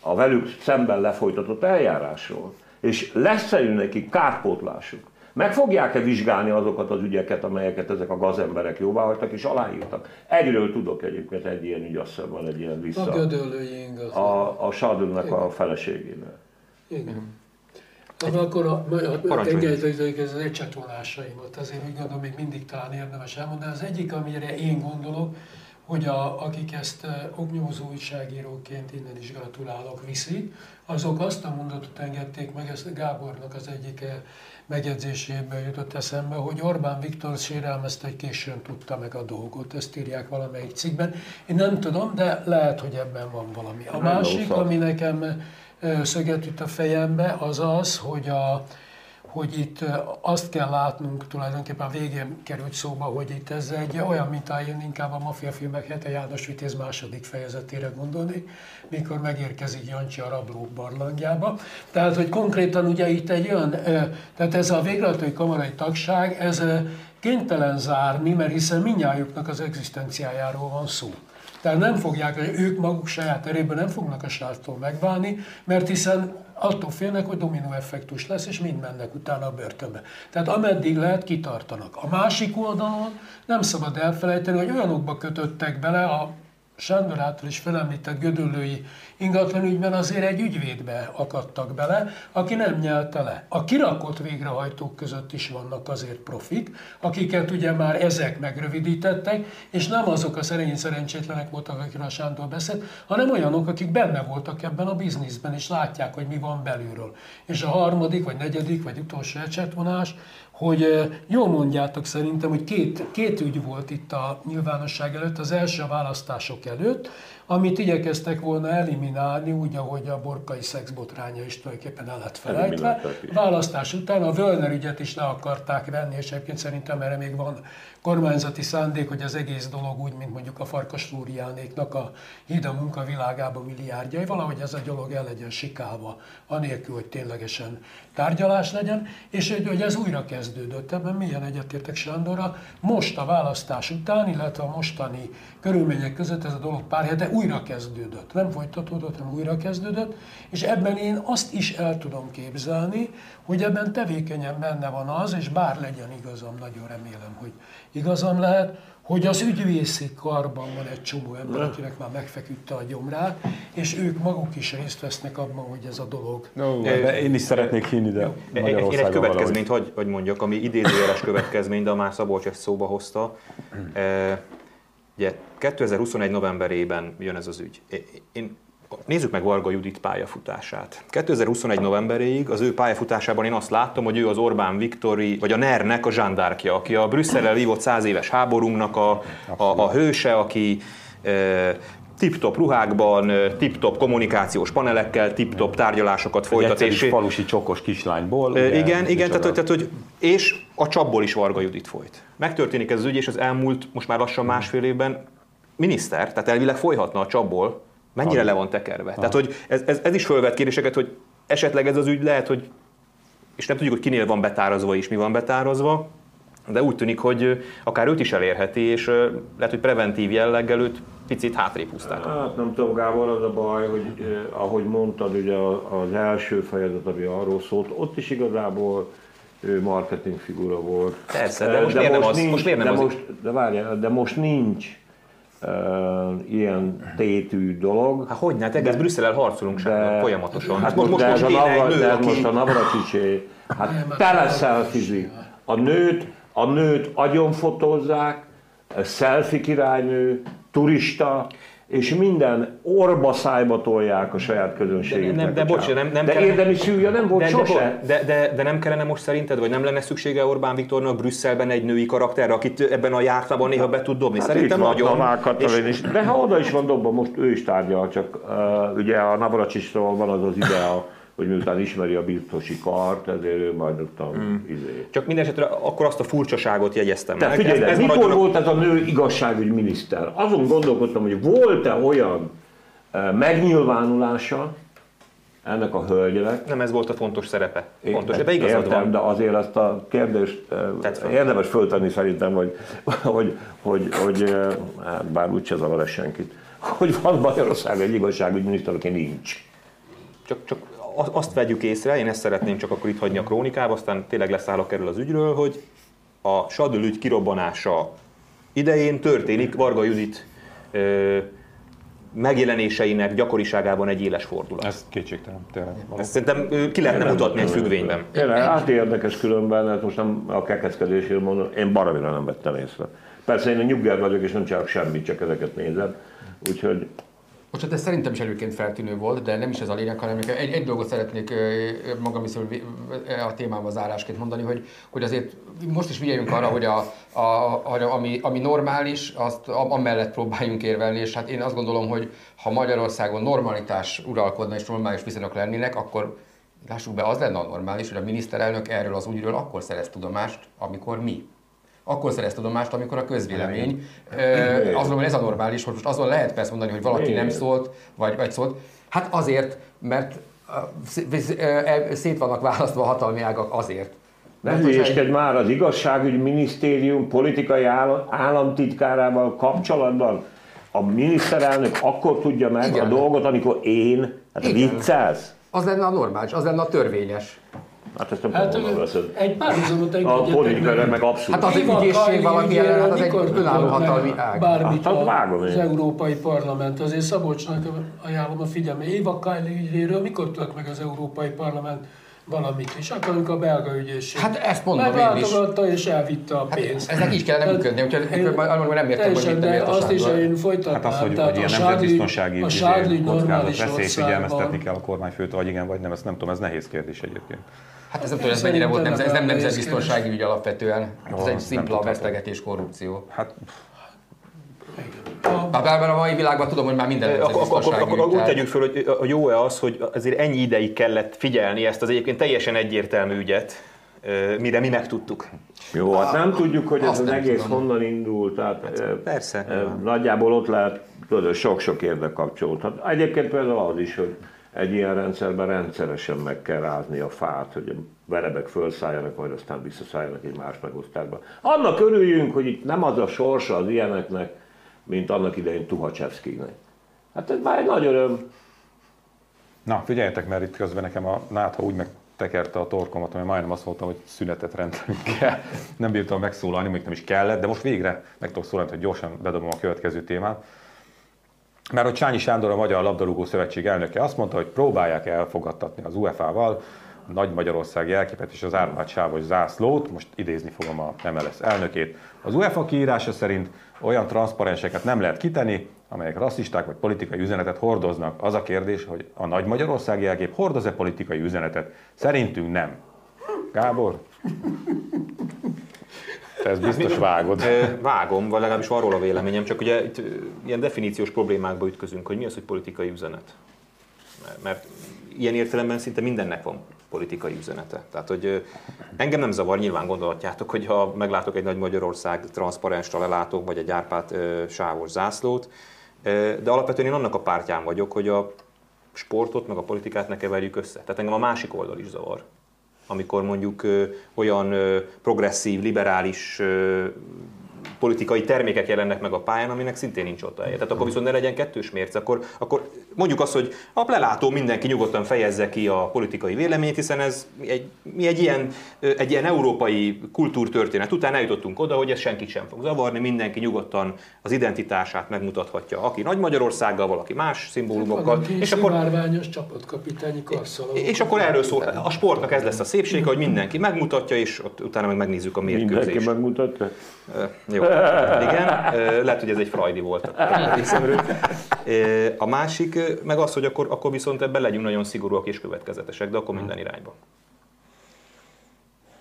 a velük szemben lefolytatott eljárásról, és lesz-e nekik kárpótlásuk? Meg fogják-e vizsgálni azokat az ügyeket, amelyeket ezek a gazemberek jóváhagytak és aláírtak? Egyről tudok egyébként egy ilyen ügy, azt hiszem van egy ilyen A vissza. gödöllői ingazat. A, a a feleségénél. Igen. Na, akkor a, a, a tengelytőzők, ez az ecsetvonásaimat azért úgy gondolom, még mindig talán érdemes elmondani. Az egyik, amire én gondolok, hogy a, akik ezt eh, oknyomozó újságíróként innen is gratulálok viszik, azok azt a mondatot engedték meg, ezt Gábornak az egyik eh, megjegyzéséből jutott eszembe, hogy Orbán Viktor sérelmezte, hogy későn tudta meg a dolgot. Ezt írják valamelyik cikkben. Én nem tudom, de lehet, hogy ebben van valami. A másik, ami nekem szöget üt a fejembe, az az, hogy, a, hogy itt azt kell látnunk, tulajdonképpen a végén került szóba, hogy itt ez egy olyan, mint a, én inkább a maffia filmek Hete János Vitéz második fejezetére gondolnék, mikor megérkezik Jancsi a rablók barlangjába. Tehát, hogy konkrétan ugye itt egy olyan, tehát ez a végrehajtói kamarai tagság, ez kénytelen zárni, mert hiszen minnyájuknak az egzisztenciájáról van szó. Tehát nem fogják, ők maguk saját erőből nem fognak a sártól megválni, mert hiszen attól félnek, hogy dominó effektus lesz, és mind mennek utána a börtönbe. Tehát ameddig lehet, kitartanak. A másik oldalon nem szabad elfelejteni, hogy olyanokba kötöttek bele a Sándor által is felemlített gödöllői ingatlanügyben azért egy ügyvédbe akadtak bele, aki nem nyelte le. A kirakott végrehajtók között is vannak azért profik, akiket ugye már ezek megrövidítettek, és nem azok a szerény szerencsétlenek voltak, akikről a Sándor beszélt, hanem olyanok, akik benne voltak ebben a bizniszben, és látják, hogy mi van belülről. És a harmadik, vagy negyedik, vagy utolsó ecsetvonás, hogy jól mondjátok szerintem, hogy két, két ügy volt itt a nyilvánosság előtt. Az első a választások előtt, amit igyekeztek volna eliminálni, úgy, ahogy a borkai szexbotránya is tulajdonképpen el lett felejtve. Választás után a Völner ügyet is le akarták venni, és egyébként szerintem erre még van kormányzati szándék, hogy az egész dolog úgy, mint mondjuk a Farkas Flóriánéknak a híd a munka világába milliárdjai, valahogy ez a dolog el legyen sikálva, anélkül, hogy ténylegesen tárgyalás legyen, és hogy, hogy ez újra kezdődött. Ebben milyen egyetértek Sándorra. Most a választás után, illetve a mostani körülmények között ez a dolog pár hete újra kezdődött. Nem folytatódott, hanem újra kezdődött, és ebben én azt is el tudom képzelni, hogy ebben tevékenyen benne van az, és bár legyen igazam, nagyon remélem, hogy igazam lehet, hogy az ügyvészi karban van egy csomó ember, akinek már megfeküdte a gyomrát, és ők maguk is részt vesznek abban, hogy ez a dolog No, de én is szeretnék hinni, de Én egy Magyarországon következményt, hogy, hogy mondjak, ami idézőjeles következmény, de már Szabolcs ezt szóba hozta. E, ugye 2021 novemberében jön ez az ügy. Én Nézzük meg Varga Judit pályafutását. 2021 novemberéig az ő pályafutásában én azt láttam, hogy ő az Orbán Viktori, vagy a NER-nek a zsándárkja, aki a Brüsszellel vívott száz éves háborunknak a, a, a hőse, aki e, tip-top ruhákban, tip-top kommunikációs panelekkel, tip-top tárgyalásokat folytat. És falusi csokos kislányból. Ugye, igen, igen tehát, tehát, hogy, és a csapból is Varga Judit folyt. Megtörténik ez az ügy, és az elmúlt most már lassan másfél évben miniszter, tehát elvileg folyhatna a csapból, mennyire le van tekerve. Tehát, hogy ez, ez, ez is fölvet kérdéseket, hogy esetleg ez az ügy lehet, hogy és nem tudjuk, hogy kinél van betárazva és mi van betárazva, de úgy tűnik, hogy akár őt is elérheti, és lehet, hogy preventív jelleggel őt picit hátrébb húzták. Hát nem tudom, Gábor, az a baj, hogy eh, ahogy mondtad, ugye az első fejezet, ami arról szólt, ott is igazából ő marketing figura volt. Persze, de most, de miért, most nem az, nincs, most miért nem de az? Most, de várjál, de most nincs ilyen tétű dolog. Hát hogy hát egész Brüsszellel harcolunk de, folyamatosan. Hát most, most, most, most, a, nő, de aki... most a Navracsicsé, hát teleszelfizik. A nőt, a nőt agyonfotózzák, selfie királynő, turista, és minden orba szájba tolják a saját közönségüknek. De, nem, de bocs, nem, nem de kellene, érdemi szűrje nem volt de, sose. De, de, de, nem kellene most szerinted, vagy nem lenne szüksége Orbán Viktornak Brüsszelben egy női karakterre, akit ebben a jártában néha be tud dobni? Hát Szerintem van, nagyon. És... Is. De ha oda is van dobva, most ő is tárgyal, csak uh, ugye a Navracsicsról van az az idea, hogy miután ismeri a birtosi kart, ezért ő majd ott a hmm. izé. Csak minden esetre akkor azt a furcsaságot jegyeztem meg. Figyelj, ez, ez mikor maradjon... volt ez a nő igazságügyi miniszter? Azon gondolkodtam, hogy volt-e olyan uh, megnyilvánulása, ennek a hölgynek. Nem ez volt a fontos szerepe. Fontos, de igazad értem, van. de azért ezt a kérdést Tetszett. érdemes föltenni szerintem, hogy, hogy, hogy, hogy hát bár úgyse zavar senkit, hogy van Magyarország egy igazságügyi miniszter, aki nincs. Csak, csak azt vegyük észre, én ezt szeretném csak akkor itt hagyni a krónikába, aztán tényleg leszállok erről az ügyről, hogy a Sadül ügy kirobbanása idején történik Varga Judit ö, megjelenéseinek gyakoriságában egy éles fordulat. Ez kétségtelen, tényleg. Ezt szerintem ki lehetne mutatni egy függvényben. Tényleg, hát érdekes különben, ezt most nem a kekeckedésért mondom, én baromira nem vettem észre. Persze én a nyugger vagyok, és nem csinálok semmit, csak ezeket nézem. Úgyhogy most hát ez szerintem is előként feltűnő volt, de nem is ez a lényeg, hanem egy, egy dolgot szeretnék magam is a témával zárásként mondani, hogy, hogy azért most is figyeljünk arra, hogy a, a, a, ami, ami normális, azt amellett próbáljunk érvelni, és hát én azt gondolom, hogy ha Magyarországon normalitás uralkodna és normális viszonyok lennének, akkor lássuk be, az lenne a normális, hogy a miniszterelnök erről az ügyről akkor szerez tudomást, amikor mi akkor szerez tudomást, amikor a közvélemény. Mondom, hogy ez a normális, hogy most azon lehet persze mondani, hogy valaki nem szólt, vagy, vagy szólt. Hát azért, mert szét vannak választva a hatalmi ágak azért. Ne hülyéskedj már, az igazságügyi minisztérium politikai államtitkárával kapcsolatban a miniszterelnök akkor tudja meg Igen. a dolgot, amikor én, hát Igen. viccelsz? Az lenne a normális, az lenne a törvényes. Hát ezt nem hát, tudom, veszed. Egy párhuzamot A politikai meg abszolút. Hát az ügyészség valami ellen, hát az egy önálló hatalmi ág. Bármit hát, vágom az Európai Parlament. Azért Szabolcsnak ajánlom a figyelme. Éva Kajli ügyéről mikor tudok meg az Európai Parlament valamit is, akkor a belga ügyészség hát ezt mondom én is. és elvitte a hát pénzt. Hát ezek így kellene működni, úgyhogy én, nem értem, hogy mit de azt is én folytatnám. Hát az, hogy, hogy ilyen nemzetbiztonsági veszély figyelmeztetni kell a kormányfőt, vagy igen, vagy nem, ezt nem tudom, ez nehéz kérdés egyébként. Hát ez nem tudom, ez mennyire volt, nem, ez nem nemzetbiztonsági ügy alapvetően. Hát ez egy szimpla vesztegetés, korrupció. Hát bár a mai világban tudom, hogy már minden akkor, akkor, akkor úgy tegyük föl, hogy jó-e az, hogy azért ennyi ideig kellett figyelni ezt az egyébként teljesen egyértelmű ügyet, mire mi megtudtuk. Jó, hát nem tudjuk, hogy ez az egész tudom. honnan indult, tehát hát, persze. Nagyjából ott lehet, tudod, sok-sok érdek kapcsolódhat. Hát egyébként például az is, hogy egy ilyen rendszerben rendszeresen meg kell rázni a fát, hogy a verebek felszálljanak, majd aztán visszaszálljanak egy más megosztásba. Annak örüljünk, hogy itt nem az a sorsa az ilyeneknek, mint annak idején Tuhacsevszkinek. Hát ez már egy nagy öröm. Na, figyeljetek, mert itt közben nekem a nátha úgy megtekerte a torkomat, hogy majdnem azt mondtam, hogy szünetet rendelünk kell. Nem bírtam megszólalni, még nem is kellett, de most végre meg tudok szólalni, hogy gyorsan bedobom a következő témát. Mert hogy Csányi Sándor, a Magyar Labdarúgó Szövetség elnöke azt mondta, hogy próbálják elfogadtatni az UEFA-val a Nagy Magyarország jelképet és az árvált sávos zászlót, most idézni fogom a MLS elnökét. Az UEFA kiírása szerint olyan transzparenseket nem lehet kitenni, amelyek rasszisták vagy politikai üzenetet hordoznak. Az a kérdés, hogy a nagy Magyarország jelkép hordoz-e politikai üzenetet? Szerintünk nem. Gábor? Te ezt biztos vágod. Ö, Vágom, vagy legalábbis van róla véleményem, csak ugye itt ilyen definíciós problémákba ütközünk, hogy mi az, hogy politikai üzenet. Mert ilyen értelemben szinte mindennek van politikai üzenete. Tehát, hogy engem nem zavar, nyilván gondolhatjátok, hogy ha meglátok egy nagy Magyarország transzparens lelátok, vagy egy árpát ö, sávos zászlót, de alapvetően én annak a pártján vagyok, hogy a sportot, meg a politikát ne keverjük össze. Tehát engem a másik oldal is zavar amikor mondjuk olyan progresszív, liberális politikai termékek jelennek meg a pályán, aminek szintén nincs ott a helye. Tehát akkor viszont ne legyen kettős mérce, akkor, akkor mondjuk azt, hogy a lelátó mindenki nyugodtan fejezze ki a politikai véleményét, hiszen ez egy, mi egy ilyen, egy ilyen európai kultúrtörténet után eljutottunk oda, hogy ez senkit sem fog zavarni, mindenki nyugodtan az identitását megmutathatja, aki Nagy Magyarországgal, valaki más szimbólumokkal, és akkor márványos csapatkapitányi karszalagok. és akkor erről szól, a sportnak ez lesz a szépsége, hogy mindenki megmutatja, és ott utána meg megnézzük a Mindenki mérkőzést. megmutatta? Ö, Jó, igen, lehet, hogy ez egy frajdi volt a másik meg az, hogy akkor, akkor viszont ebben legyünk nagyon szigorúak és következetesek, de akkor minden irányba.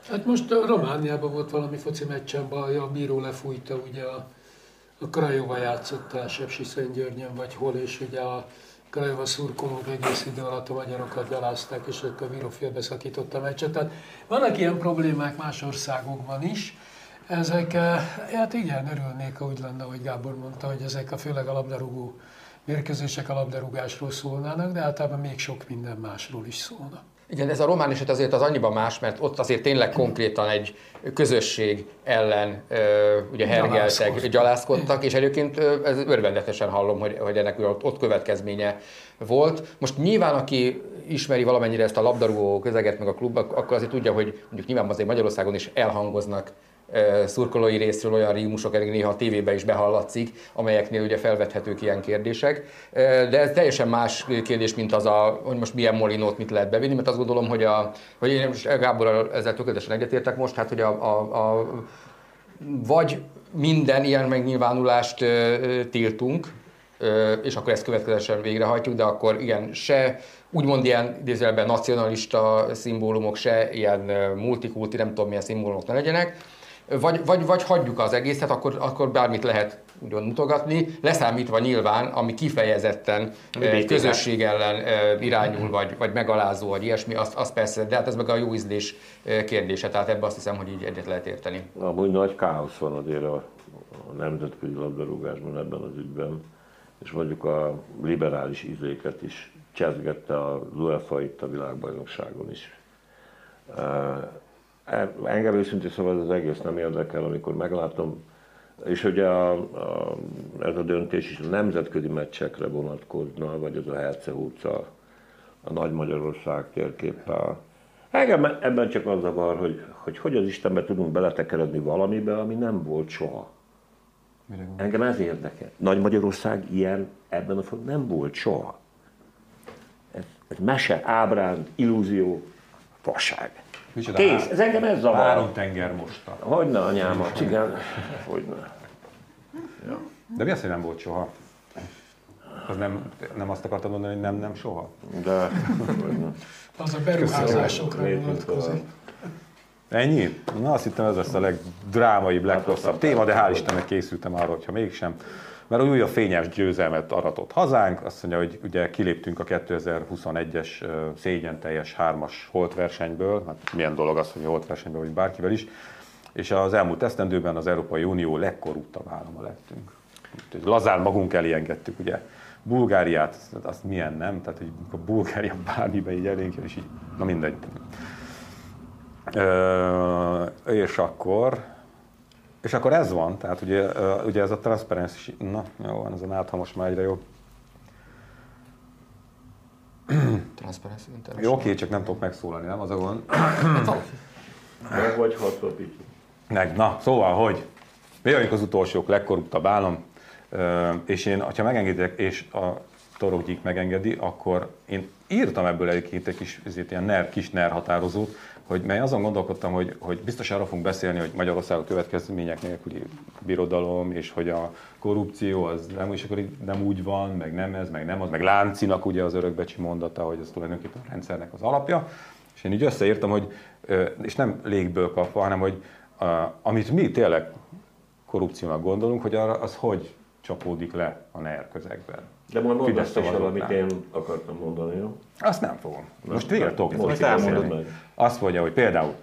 Hát most Romániában volt valami foci meccsen baj, a bíró lefújta ugye a, a Krajova játszott a Sepsi Szentgyörgyön vagy hol, és ugye a Krajova szurkolók egész idő alatt a magyarokat gyalázták, és akkor a bíró félbeszakította a meccset. Tehát vannak ilyen problémák más országokban is. Ezek, eh, hát igen, örülnék, ha úgy lenne, hogy Gábor mondta, hogy ezek a főleg a labdarúgó mérkőzések a labdarúgásról szólnának, de általában még sok minden másról is szólnak. Igen, ez a román eset azért az annyiban más, mert ott azért tényleg konkrétan egy közösség ellen ö, ugye hergeltek, Gyalázkodtak. gyalázkodtak, és egyébként ö, ez örvendetesen hallom, hogy, hogy ennek ott, ott következménye volt. Most nyilván, aki ismeri valamennyire ezt a labdarúgó közeget, meg a klub, akkor azért tudja, hogy mondjuk nyilván azért Magyarországon is elhangoznak szurkolói részről olyan rímusok, elég néha a tévében is behallatszik, amelyeknél ugye felvethetők ilyen kérdések. De ez teljesen más kérdés, mint az, a, hogy most milyen molinót mit lehet bevinni, mert azt gondolom, hogy, a, hogy én most Gáborral ezzel tökéletesen egyetértek most, hát hogy a, a, a vagy minden ilyen megnyilvánulást tiltunk, és akkor ezt következetesen végrehajtjuk, de akkor igen, se úgymond ilyen idézőjelben nacionalista szimbólumok, se ilyen multikulti, nem tudom milyen szimbólumok ne legyenek, vagy, vagy, vagy hagyjuk az egészet, akkor, akkor bármit lehet úgymond mutogatni, leszámítva nyilván, ami kifejezetten Ami BTK. közösség ellen ö, irányul, vagy, vagy megalázó, vagy ilyesmi, az, az persze, de hát ez meg a jó ízlés ö, kérdése, tehát ebbe azt hiszem, hogy így egyet lehet érteni. Amúgy nagy káosz van azért a, a nemzetközi labdarúgásban ebben az ügyben, és mondjuk a liberális ízléket is csezgette az UEFA itt a világbajnokságon is. Engem őszintén szóval az egész nem érdekel, amikor meglátom, és ugye a, a, ez a döntés is a nemzetközi meccsekre vonatkozna, vagy az a Hercehúca, a Nagy Magyarország térképpel. Engem ebben csak az zavar, hogy, hogy hogy az Istenbe tudunk beletekeredni valamibe, ami nem volt soha. Engem ez érdekel. Nagy Magyarország ilyen ebben a formában nem volt soha. Ez, ez mese, ábránd, illúzió, fasság. Micsoda Kész, ez engem ez zavar. Három tenger mosta. Hogyne anyámat, igen. Hogyne. De mi az, hogy nem volt soha? Az nem, nem azt akartad mondani, hogy nem, nem soha? De. Az a beruházásokra vonatkozik. Ennyi? Na azt hittem ez lesz a legdrámaibb, legrosszabb téma, de hál' Istennek készültem arra, hogyha mégsem. Mert új a fényes győzelmet aratott hazánk, azt mondja, hogy ugye kiléptünk a 2021-es ö, szégyen teljes hármas holtversenyből, hát milyen dolog az, hogy holtversenyből, vagy bárkivel is, és az elmúlt esztendőben az Európai Unió legkorruptabb állama lettünk. Lazán magunk elé engedtük, ugye. Bulgáriát, azt- azt milyen nem? Tehát, hogy a Bulgária bármibe így elénk és így, na mindegy. Ö, és akkor, és akkor ez van, tehát ugye, ugye ez a transzparency, na jó van, ez a nátha most már egyre jobb. Transparency Jó, oké, csak nem tudok megszólalni, nem az a gond. Meg vagy picit. Meg, na, szóval, hogy mi vagyunk az utolsók, legkorruptabb állam, és én, ha megengeditek, és a Torokgyik megengedi, akkor én írtam ebből egyébként egy kis, ezért ilyen NER, kis NER határozót, hogy mely azon gondolkodtam, hogy, hogy biztos arra fogunk beszélni, hogy Magyarország a következmények nélküli birodalom, és hogy a korrupció az nem, és akkor nem úgy van, meg nem ez, meg nem az, meg láncinak ugye az örökbecsi mondata, hogy ez tulajdonképpen a rendszernek az alapja. És én így összeírtam, hogy, és nem légből kapva, hanem hogy amit mi tényleg korrupciónak gondolunk, hogy arra az hogy csapódik le a NER közegben. De majd mondd is el, amit én akartam mondani, jó? Azt nem fogom. Most végre tudok Most elmondod Azt mondja, hogy például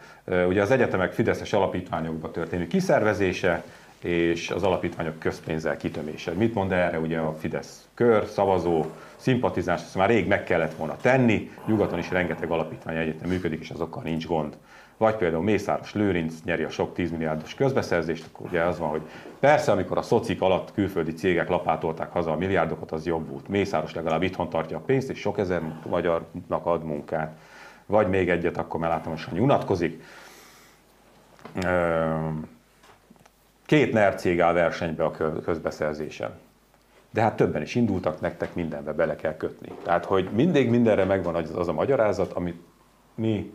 ugye az egyetemek fideszes alapítványokba történő kiszervezése, és az alapítványok közpénzzel kitömése. Mit mond erre ugye a Fidesz kör, szavazó, szimpatizás, ezt már rég meg kellett volna tenni, nyugaton is rengeteg alapítvány egyetem működik, és azokkal nincs gond vagy például Mészáros Lőrinc nyeri a sok 10 milliárdos közbeszerzést, akkor ugye az van, hogy persze, amikor a szocik alatt külföldi cégek lapátolták haza a milliárdokat, az jobb volt. Mészáros legalább itthon tartja a pénzt, és sok ezer magyarnak ad munkát. Vagy még egyet, akkor már látom, hogy unatkozik. Két NER cég áll versenybe a közbeszerzésen. De hát többen is indultak, nektek mindenbe bele kell kötni. Tehát, hogy mindig mindenre megvan az a magyarázat, amit mi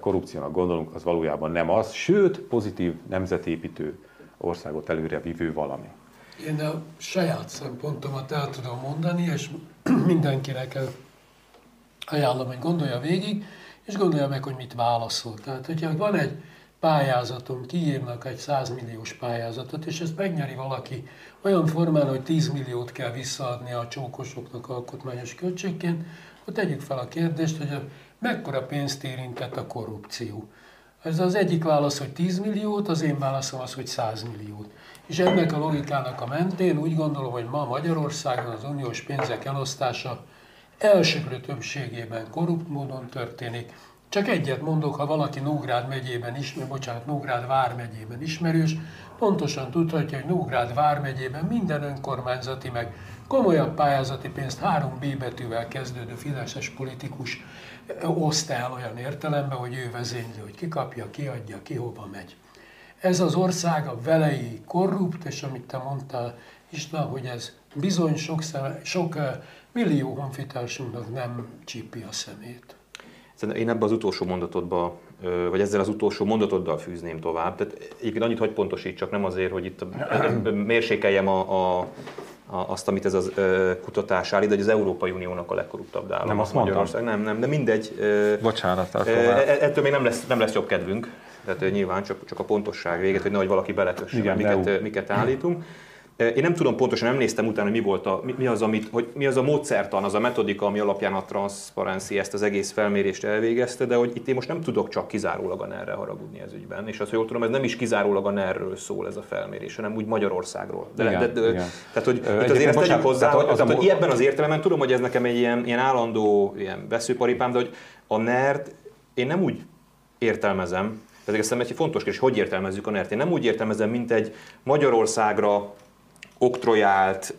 korrupciónak gondolunk, az valójában nem az, sőt, pozitív nemzetépítő országot előre vívő valami. Én a saját szempontomat el tudom mondani, és mindenkinek ajánlom, hogy gondolja végig, és gondolja meg, hogy mit válaszol. Tehát, hogyha van egy pályázatom, kiírnak egy 100 milliós pályázatot, és ezt megnyeri valaki olyan formán, hogy 10 milliót kell visszaadni a csókosoknak alkotmányos költségként, akkor tegyük fel a kérdést, hogy a mekkora pénzt érintett a korrupció. Ez az egyik válasz, hogy 10 milliót, az én válaszom az, hogy 100 milliót. És ennek a logikának a mentén úgy gondolom, hogy ma Magyarországon az uniós pénzek elosztása elsőprő többségében korrupt módon történik. Csak egyet mondok, ha valaki Nógrád megyében ismer, bocsánat, Nógrád vármegyében ismerős, pontosan tudhatja, hogy Nógrád vármegyében minden önkormányzati meg komolyabb pályázati pénzt három B betűvel kezdődő fideszes politikus oszt el olyan értelemben, hogy ő vezényli, hogy ki kapja, ki adja, ki hova megy. Ez az ország a velei korrupt, és amit te mondtál, István, hogy ez bizony sok, szeme, sok millió honfitársunknak nem csípi a szemét. Én ebbe az utolsó mondatodba, vagy ezzel az utolsó mondatoddal fűzném tovább. Tehát egyébként annyit hagy pontosítsak, nem azért, hogy itt mérsékeljem a, a azt, amit ez a kutatás állít, hogy az Európai Uniónak a legkorruptabb állam. Nem azt Magyarország. Nem, nem, de mindegy. Bocsánat. E, e, ettől még nem lesz, nem lesz jobb kedvünk. Tehát nyilván csak, csak a pontosság véget, hogy nehogy valaki belekösse, miket, miket állítunk. Én nem tudom pontosan, nem néztem utána, mi volt a, mi az, amit, hogy mi az a módszertan, az a metodika, ami alapján a Transparency ezt az egész felmérést elvégezte, de hogy itt én most nem tudok csak kizárólag a NER-re haragudni ez ügyben. És azt, hogy jól tudom, ez nem is kizárólag a NER-ről szól ez a felmérés, hanem úgy Magyarországról. De, igen, de, de, igen. Tehát, hogy Ö, itt azért ezt tegyük hozzá, tehát, hogy, az, hogy ebben az értelemben tudom, hogy ez nekem egy ilyen, ilyen állandó ilyen veszőparipám, de hogy a ner én nem úgy értelmezem, ez egy fontos kérdés, hogy értelmezzük a NER-t. Én nem úgy értelmezem, mint egy Magyarországra oktrojált,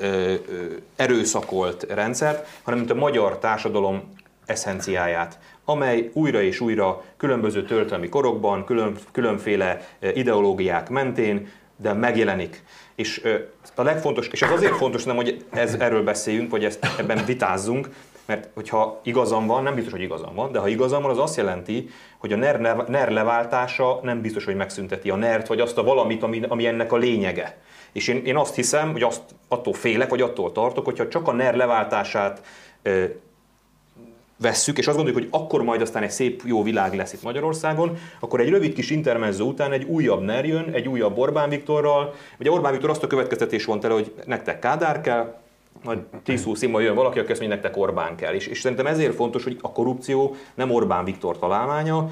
erőszakolt rendszert, hanem mint a magyar társadalom eszenciáját, amely újra és újra különböző történelmi korokban, külön, különféle ideológiák mentén, de megjelenik. És a legfontos, és ez azért fontos, nem, hogy ez, erről beszéljünk, vagy ezt ebben vitázzunk, mert hogyha igazam van, nem biztos, hogy igazam van, de ha igazam van, az azt jelenti, hogy a NER, NER leváltása nem biztos, hogy megszünteti a NER-t, vagy azt a valamit, ami, ami ennek a lényege. És én, én azt hiszem, hogy azt, attól félek, vagy attól tartok, hogyha csak a NER leváltását ö, vesszük, és azt gondoljuk, hogy akkor majd aztán egy szép jó világ lesz itt Magyarországon, akkor egy rövid kis intermezzo után egy újabb NER jön, egy újabb Orbán Viktorral. Ugye Orbán Viktor azt a következtetés vont el, hogy nektek Kádár kell, majd 10-20 év jön valaki, aki azt mondja, nektek Orbán kell. És, és szerintem ezért fontos, hogy a korrupció nem Orbán Viktor találmánya.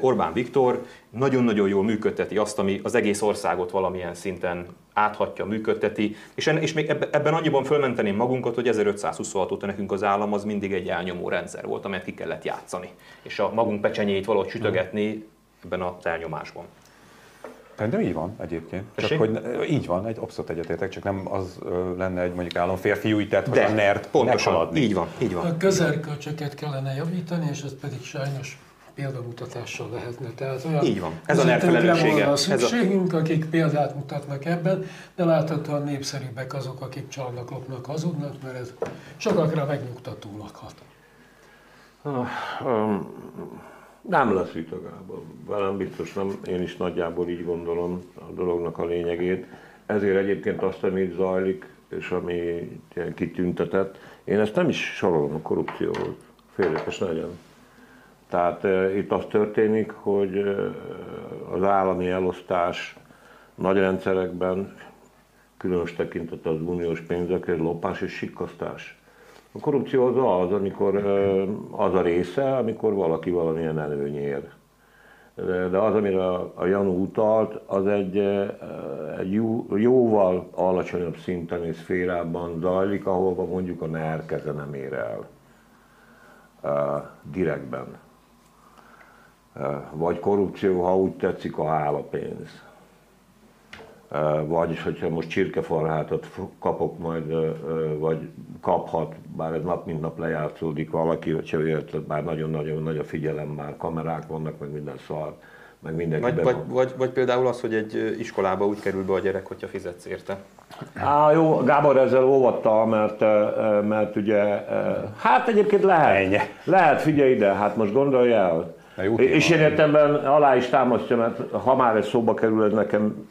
Orbán Viktor nagyon-nagyon jól működteti azt, ami az egész országot valamilyen szinten áthatja, működteti. És, en, és még ebben annyiban fölmenteném magunkat, hogy 1526 óta nekünk az állam az mindig egy elnyomó rendszer volt, amelyet ki kellett játszani. És a magunk pecsenyét valahogy sütögetni ebben az elnyomásban. Szerintem így van egyébként. Csak hogy így van, egy abszolút egyetértek, csak nem az lenne egy mondjuk államférfiú ítet, hogy a nerd pontosan, így van, így van. A közelkölcsöket kellene javítani, és ez pedig sajnos példamutatással lehetne. Tehát olyan Így van. Ez a vezetőkre nerfelelőssége. volna Ez a- szükségünk, akik példát mutatnak ebben, de láthatóan népszerűbbek azok, akik csalnak, lopnak, hazudnak, mert ez sokakra megnyugtatólag hat. Nem lesz vita, Gábor. Velem biztos nem, én is nagyjából így gondolom a dolognak a lényegét. Ezért egyébként azt, ami itt zajlik, és ami kitüntetett, én ezt nem is sorolom korrupcióhoz. Félretes legyen. Tehát e, itt az történik, hogy e, az állami elosztás nagy rendszerekben, különös tekintet az uniós pénzekre, lopás és sikkasztás. A korrupció az az, amikor az a része, amikor valaki valamilyen előnyér. De, az, amire a, Janu utalt, az egy, egy jó, jóval alacsonyabb szinten és szférában zajlik, ahol mondjuk a NER keze nem ér el. Direktben. Vagy korrupció, ha úgy tetszik, a hálapénz. Vagyis, hogyha most csirkefarhátot kapok majd, vagy kaphat, bár ez nap mint nap lejátszódik valaki, hogyha érted, bár nagyon-nagyon nagy a figyelem, már kamerák vannak, meg minden szar, meg mindenki Vagy, vagy, vagy, vagy például az, hogy egy iskolába úgy kerül be a gyerek, hogyha fizetsz érte. Á, jó, Gábor ezzel óvatta, mert, mert ugye, hát egyébként lehet, Ennyi. lehet, figyelj ide, hát most gondolj el. Na, jó. És én értemben alá is támasztja, mert ha már ez szóba kerül, ez nekem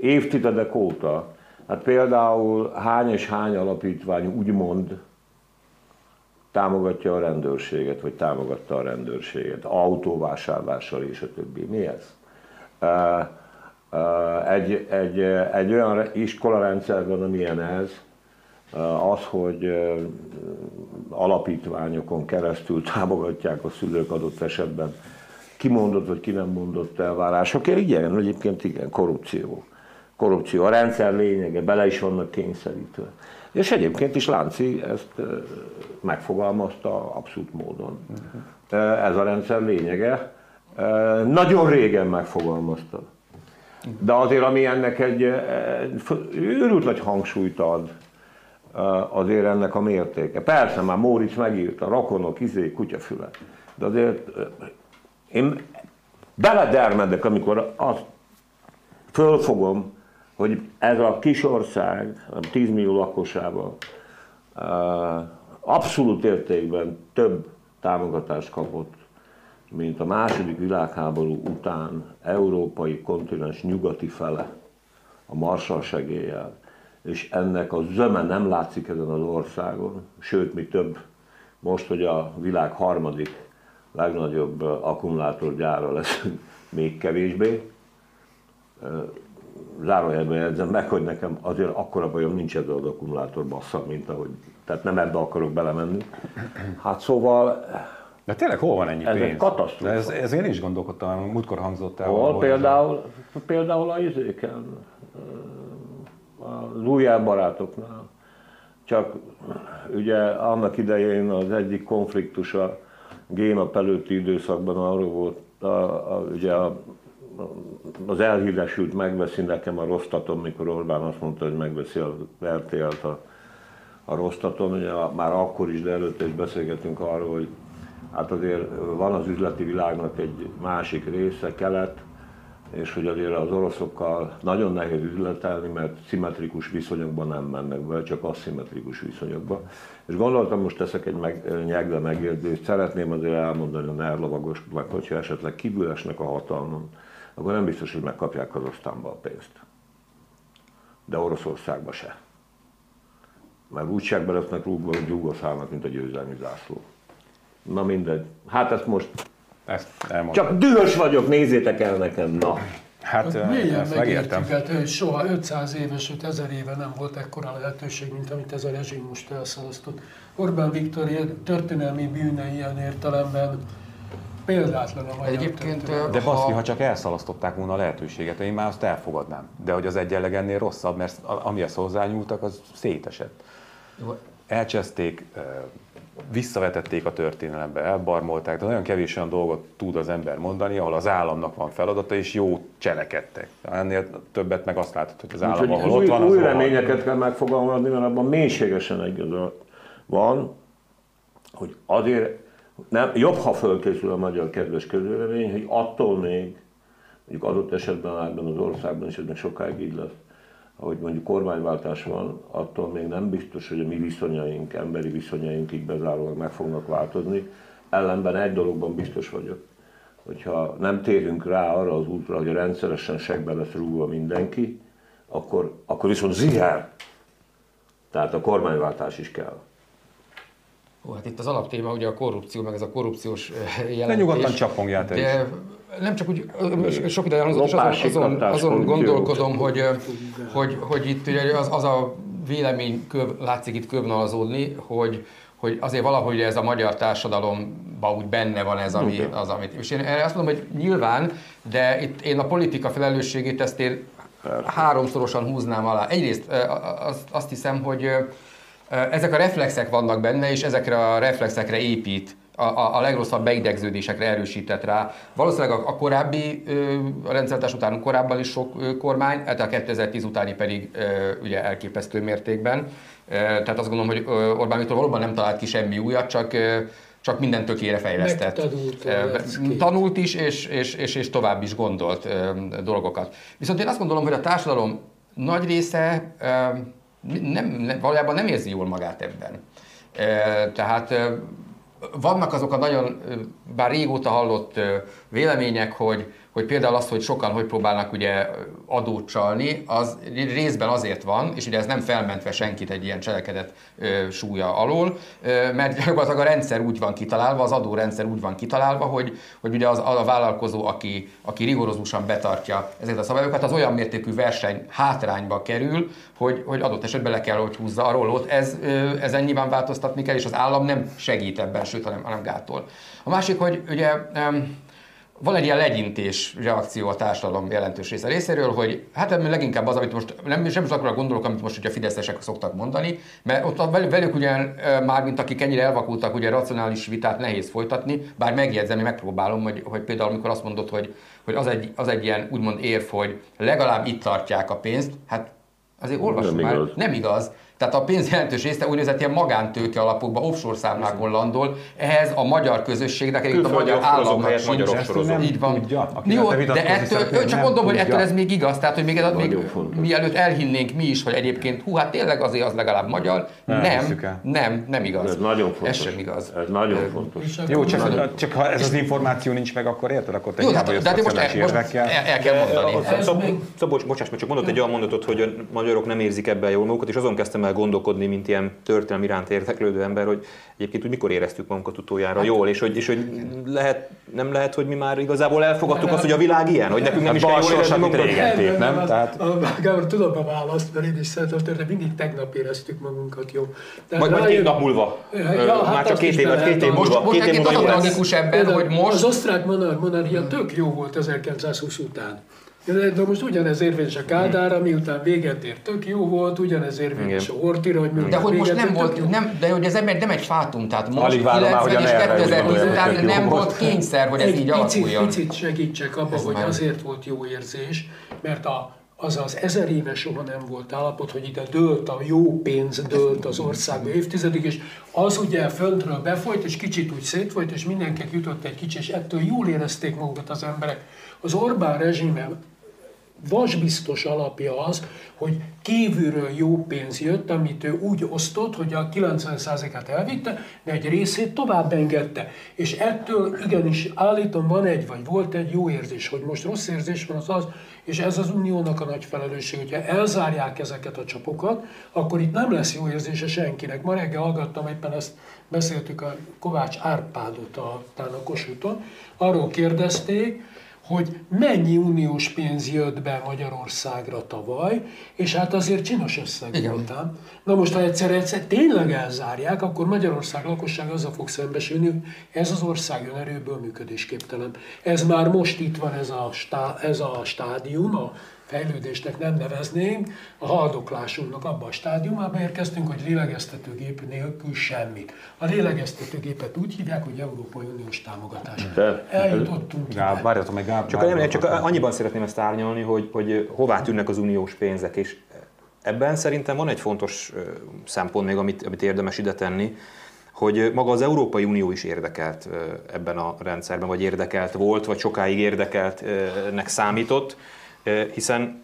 évtizedek óta. Hát például hány és hány alapítvány úgymond támogatja a rendőrséget, vagy támogatta a rendőrséget, autóvásárlással és a többi. Mi ez? Egy, egy, egy olyan iskolarendszer van, amilyen ez, az, hogy alapítványokon keresztül támogatják a szülők adott esetben kimondott vagy ki nem mondott elvárásokért. Igen, egyébként igen, korrupció. Korrupció. A rendszer lényege, bele is vannak kényszerítve. És egyébként is Lánci ezt megfogalmazta abszolút módon. Ez a rendszer lényege. Nagyon régen megfogalmazta. De azért, ami ennek egy őrült nagy hangsúlyt ad, azért ennek a mértéke. Persze, már Móricz megírta, rakonok, izé, kutyafüle. De azért én beledermedek, amikor azt fölfogom, hogy ez a kis ország, 10 millió lakosával abszolút értékben több támogatást kapott, mint a második világháború után európai kontinens nyugati fele a Marshall segéllyel, és ennek a zöme nem látszik ezen az országon, sőt, mi több, most, hogy a világ harmadik legnagyobb akkumulátorgyára leszünk, még kevésbé. Zárójelben jegyzem meg, hogy nekem azért akkora bajom nincs ezzel az akkumulátor bassza, mint ahogy, tehát nem ebbe akarok belemenni. Hát szóval De tényleg hol van ennyi Ez egy pénz? katasztrófa. De ez, ez én is gondolkodtam, múltkor hangzott el. Hol például, például a izéken, az újjel barátoknál. Csak ugye annak idején az egyik konfliktus a génap előtti időszakban arról volt, a, a, ugye a, az elhíresült megveszi nekem a rostatom, mikor Orbán azt mondta, hogy megveszi az RTL-t a, a rostatom, ugye a- már akkor is, de előtte is beszélgetünk arról, hogy hát azért van az üzleti világnak egy másik része, kelet, és hogy azért az oroszokkal nagyon nehéz üzletelni, mert szimmetrikus viszonyokban nem mennek be, csak aszimmetrikus viszonyokban. És gondoltam, most teszek egy meg, nyegve megérdést, szeretném azért elmondani a nerlovagosnak, hogyha esetleg kívül esnek a hatalmon, akkor nem biztos, hogy megkapják Kazaksztánba a pénzt. De Oroszországba se. Mert úgyságban lesznek rúgva, hogy gyúgországnak, mint a győzelmi zászló. Na mindegy. Hát ezt most Ezt elmondtam. csak dühös vagyok, nézzétek el nekem, na. Hát Hát mélyen ezt megértem. megértjük, hát, hogy soha 500 éves, sőt 1000 éve nem volt ekkora lehetőség, mint amit ez a rezsim most elszalasztott. Orbán Viktor történelmi bűne ilyen értelemben példátlan a magyar Egyébként, történelem. De Ha- baszki, ha csak elszalasztották volna a lehetőséget, én már azt elfogadnám. De hogy az egyenleg ennél rosszabb, mert amihez hozzányúltak, az szétesett. Elcseszték, visszavetették a történelembe, elbarmolták, de nagyon kevés olyan dolgot tud az ember mondani, ahol az államnak van feladata, és jó cselekedtek. Ennél többet meg azt látod, hogy az állam, Úgyhogy ahol az ott új, van, az új reményeket kell megfogalmazni, mert abban mélységesen igaza van, hogy azért, nem, jobb, ha fölkészül a magyar kedves közvélemény, hogy attól még, mondjuk adott esetben ebben az országban is ez még sokáig így lesz, ahogy mondjuk kormányváltás van, attól még nem biztos, hogy a mi viszonyaink, emberi viszonyaink így bezárólag meg fognak változni. Ellenben egy dologban biztos vagyok, hogyha nem térünk rá arra az útra, hogy rendszeresen segbe lesz rúgva mindenki, akkor, akkor viszont zihár. Tehát a kormánywáltás is kell. Ó, hát itt az alaptéma ugye a korrupció, meg ez a korrupciós jelentés. De nyugodtan csapongjál te. De nem csak úgy, sok ide elhangzott, és azon, azon, azon gondolkodom, hogy, hogy, hogy itt ugye az, az a vélemény köv, látszik itt kövnalazódni, hogy, hogy azért valahogy ez a magyar társadalomban úgy benne van ez, ami, az, amit. És én erre azt mondom, hogy nyilván, de itt én a politika felelősségét ezt én háromszorosan húznám alá. Egyrészt azt, hiszem, hogy ezek a reflexek vannak benne, és ezekre a reflexekre épít a, a, a legrosszabb beidegződésekre erősített rá. Valószínűleg a, a korábbi, ö, a rendszertás után korábban is sok ö, kormány, hát a 2010 utáni pedig ö, ugye elképesztő mértékben. Ö, Tehát azt gondolom, hogy ö, Orbán Viktor valóban nem talált ki semmi újat, csak ö, csak minden tökére fejlesztett. Megtanult Ö. Tanult is, és, és, és, és tovább is gondolt ö, dolgokat. Viszont én azt gondolom, hogy a társadalom nagy része ö, nem, nem, valójában nem érzi jól magát ebben. Tehát vannak azok a nagyon, bár régóta hallott vélemények, hogy, hogy például az, hogy sokan hogy próbálnak ugye adót csalni, az részben azért van, és ugye ez nem felmentve senkit egy ilyen cselekedet ö, súlya alól, ö, mert gyakorlatilag a rendszer úgy van kitalálva, az adórendszer úgy van kitalálva, hogy, hogy ugye az, a vállalkozó, aki, aki rigorózusan betartja ezeket a szabályokat, az olyan mértékű verseny hátrányba kerül, hogy, hogy adott esetben le kell, hogy húzza a rollót. Ez, ö, ezen nyilván változtatni kell, és az állam nem segít ebben, sőt, hanem, hanem gátol. A másik, hogy ugye em, van egy ilyen legyintés reakció a társadalom jelentős része részéről, hogy hát leginkább az, amit most nem, nem is akkor gondolok, amit most ugye a fideszesek szoktak mondani, mert ott a- velük, ugye már, mint akik ennyire elvakultak, ugye racionális vitát nehéz folytatni, bár megjegyzem, én megpróbálom, hogy, hogy például amikor azt mondod, hogy, hogy az, egy, az egy ilyen úgymond érv, hogy legalább itt tartják a pénzt, hát azért olvassuk Nem már, igaz. nem igaz. Tehát a pénz jelentős része úgynevezett ilyen magántőke alapokban, offshore számlákon landol. Ehhez a magyar közösségnek, egyébként a magyar államnak sincs. Így van. tudja. Jó, de ettől, csak mondom, hogy ettől ez még igaz, tehát hogy még, még Nagyon fontos. mielőtt elhinnénk mi is, hogy egyébként hú, hát tényleg azért az legalább magyar, Nem nem, nem, nem igaz. Ez nagyon fontos. Ez sem igaz. Ez nagyon fontos. Jó, csak, nagyon- csak ha ez az információ nincs meg, akkor érted? Akkor te Jó, hát, de hát most, el, kell mondani. Ez Szab, még- Szabolcs, bocsáss, csak mondott egy olyan mondatot, hogy a magyarok nem érzik ebben jól magukat, és azon kezdtem el gondolkodni, mint ilyen történelmi iránt érdeklődő ember, hogy egyébként úgy mikor éreztük magunkat utoljára jól, és hogy, és hogy lehet, nem lehet, hogy mi már igazából elfogadtuk azt, hogy a világ ilyen, hogy nekünk nem is kell jól magunkat. régen tép, nem? Tehát a- Gábor, tudom a választ, mert én is szeretem történet, mindig tegnap éreztük magunkat jó. De Vagy, vagy két nap múlva. Ja, hát már csak két év, két év múlva. Most, most Két év múlva az a Például hogy most Az osztrák monarchia tök jó volt 1920 után. De most ugyanez érvényes a Kádárra, miután véget ért, tök jó volt, ugyanez érvényes a Hortira, hogy miután De hogy most nem volt, nem, de hogy ez ember nem egy fátum, tehát most Alig várom már, hogy a 90 és NER-re úgy 2010 gondolja, után nem volt. kényszer, hogy ez Egy így alakuljon. picit segítsek abba, hogy azért volt jó érzés, mert a, az az ezer éve soha nem volt állapot, hogy ide dőlt a jó pénz, dőlt az országba évtizedig, és az ugye föntről befolyt, és kicsit úgy szétfolyt, és mindenkinek jutott egy kicsi, és ettől jól érezték magukat az emberek. Az Orbán rezsime vasbiztos alapja az, hogy kívülről jó pénz jött, amit ő úgy osztott, hogy a 90%-át elvitte, de egy részét tovább engedte. És ettől igenis állítom, van egy, vagy volt egy jó érzés, hogy most rossz érzés van az az, és ez az uniónak a nagy felelősség, hogyha elzárják ezeket a csapokat, akkor itt nem lesz jó érzése senkinek. Ma reggel hallgattam, éppen ezt beszéltük a Kovács Árpádot a, a Kossuthon, arról kérdezték, hogy mennyi uniós pénz jött be Magyarországra tavaly, és hát azért csinos összeg Igen. voltám. Na most, ha egyszer, egyszer tényleg elzárják, akkor Magyarország lakossága azzal fog szembesülni, hogy ez az ország önerőből működésképtelen. Ez már most itt van ez a, stá, ez a stádium, a fejlődésnek nem nevezném, a haldoklásunknak abban a stádiumába érkeztünk, hogy lélegeztetőgép nélkül semmit. A lélegeztetőgépet úgy hívják, hogy Európai Uniós támogatás. De- Eljutottunk Gáb, ide. várjatok meg, Gáb. Csak, nem, csak annyiban szeretném ezt árnyalni, hogy, hogy hová tűnnek az uniós pénzek, és ebben szerintem van egy fontos szempont még, amit, amit érdemes ide tenni, hogy maga az Európai Unió is érdekelt ebben a rendszerben, vagy érdekelt volt, vagy sokáig érdekeltnek számított, hiszen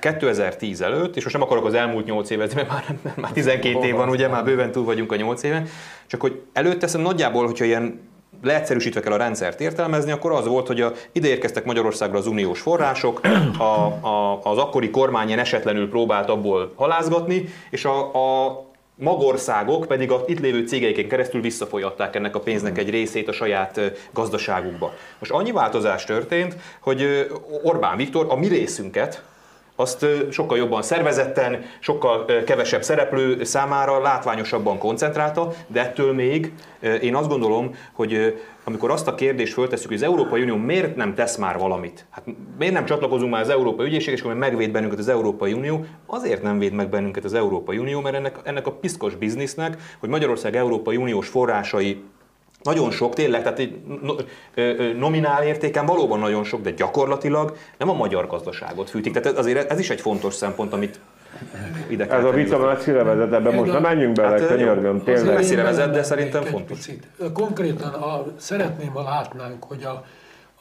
2010 előtt, és most nem akarok az elmúlt 8 évet, mert már, már 12 év van, ugye, már bőven túl vagyunk a 8 éven, csak hogy előtte szerintem nagyjából, hogyha ilyen leegyszerűsítve kell a rendszert értelmezni, akkor az volt, hogy a, ide érkeztek Magyarországra az uniós források, a, a, az akkori kormány esetlenül próbált abból halázgatni, és a, a magországok pedig a itt lévő cégeiken keresztül visszafolyatták ennek a pénznek egy részét a saját gazdaságukba. Most annyi változás történt, hogy Orbán Viktor a mi részünket, azt sokkal jobban szervezetten, sokkal kevesebb szereplő számára látványosabban koncentrálta, de ettől még én azt gondolom, hogy amikor azt a kérdést föltesszük, hogy az Európai Unió miért nem tesz már valamit, hát miért nem csatlakozunk már az Európai Ügyészség, és akkor megvéd bennünket az Európai Unió, azért nem véd meg bennünket az Európai Unió, mert ennek, ennek a piszkos biznisznek, hogy Magyarország Európai Uniós forrásai nagyon sok, tényleg, tehát egy nominál értéken valóban nagyon sok, de gyakorlatilag nem a magyar gazdaságot fűtik. Tehát azért ez is egy fontos szempont, amit ide kell Ez a vita messzire vezet, ebben most nem menjünk bele, hát, könyörgöm, tényleg. Messzire vezet, de szerintem fontos. Picit. Konkrétan a, szeretném, ha látnánk, hogy a,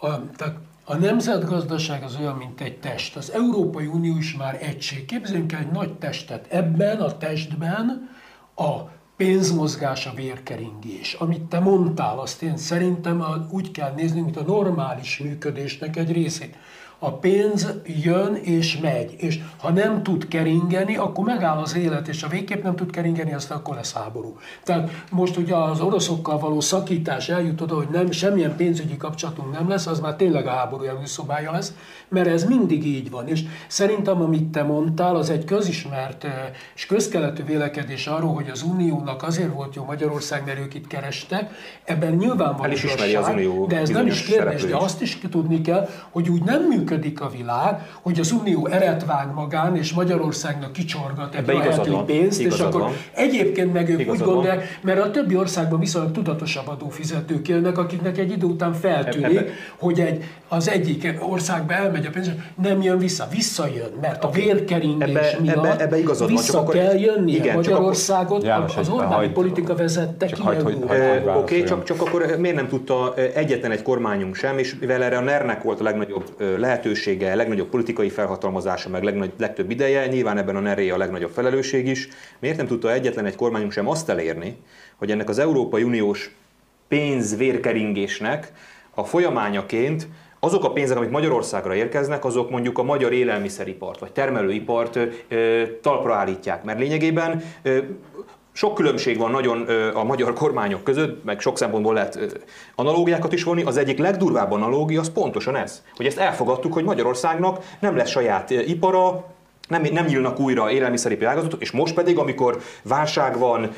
a, tehát a nemzetgazdaság az olyan, mint egy test. Az Európai Unió is már egység. Képzeljünk el egy nagy testet. Ebben a testben a pénzmozgás, a vérkeringés. Amit te mondtál, azt én szerintem úgy kell nézni, mint a normális működésnek egy részét a pénz jön és megy, és ha nem tud keringeni, akkor megáll az élet, és ha végképp nem tud keringeni, aztán akkor lesz háború. Tehát most ugye az oroszokkal való szakítás eljut oda, hogy nem, semmilyen pénzügyi kapcsolatunk nem lesz, az már tényleg a háború előszobája lesz, mert ez mindig így van. És szerintem, amit te mondtál, az egy közismert és közkeletű vélekedés arról, hogy az Uniónak azért volt jó Magyarország, mert ők itt kerestek, ebben nyilván van igazság, de ez nem is kérdés, de azt is tudni kell, hogy úgy nem működik működik a világ, hogy az Unió eret vág magán, és Magyarországnak kicsorgat egy lehető pénzt, és akkor van. egyébként meg ők igazad úgy gondolják, mert a többi országban viszonylag tudatosabb adófizetők élnek, akiknek egy idő után feltűnik, ebbe. hogy egy, az egyik országba elmegy a pénz, nem jön vissza, visszajön, mert a vérkeringés ebbe, miatt ebbe, ebbe igazad vissza van, csak kell jönni igen, Magyarországot, János, az Orbáni politika vezette ki. Oké, csak, csak akkor miért nem tudta egyetlen egy kormányunk sem, és mivel erre a NER-nek volt a legnagyobb lehet lehetősége, legnagyobb politikai felhatalmazása, meg legnagy, legtöbb ideje, nyilván ebben a neré a legnagyobb felelősség is. Miért nem tudta egyetlen egy kormányunk sem azt elérni, hogy ennek az Európai Uniós pénzvérkeringésnek a folyamányaként azok a pénzek, amik Magyarországra érkeznek, azok mondjuk a magyar élelmiszeripart vagy termelőipart ö, talpra állítják. Mert lényegében ö, sok különbség van nagyon a magyar kormányok között, meg sok szempontból lehet analógiákat is vonni. Az egyik legdurvább analógia az pontosan ez, hogy ezt elfogadtuk, hogy Magyarországnak nem lesz saját ipara, nem, nem nyílnak újra élelmiszeripari ágazatok, és most pedig, amikor válság van,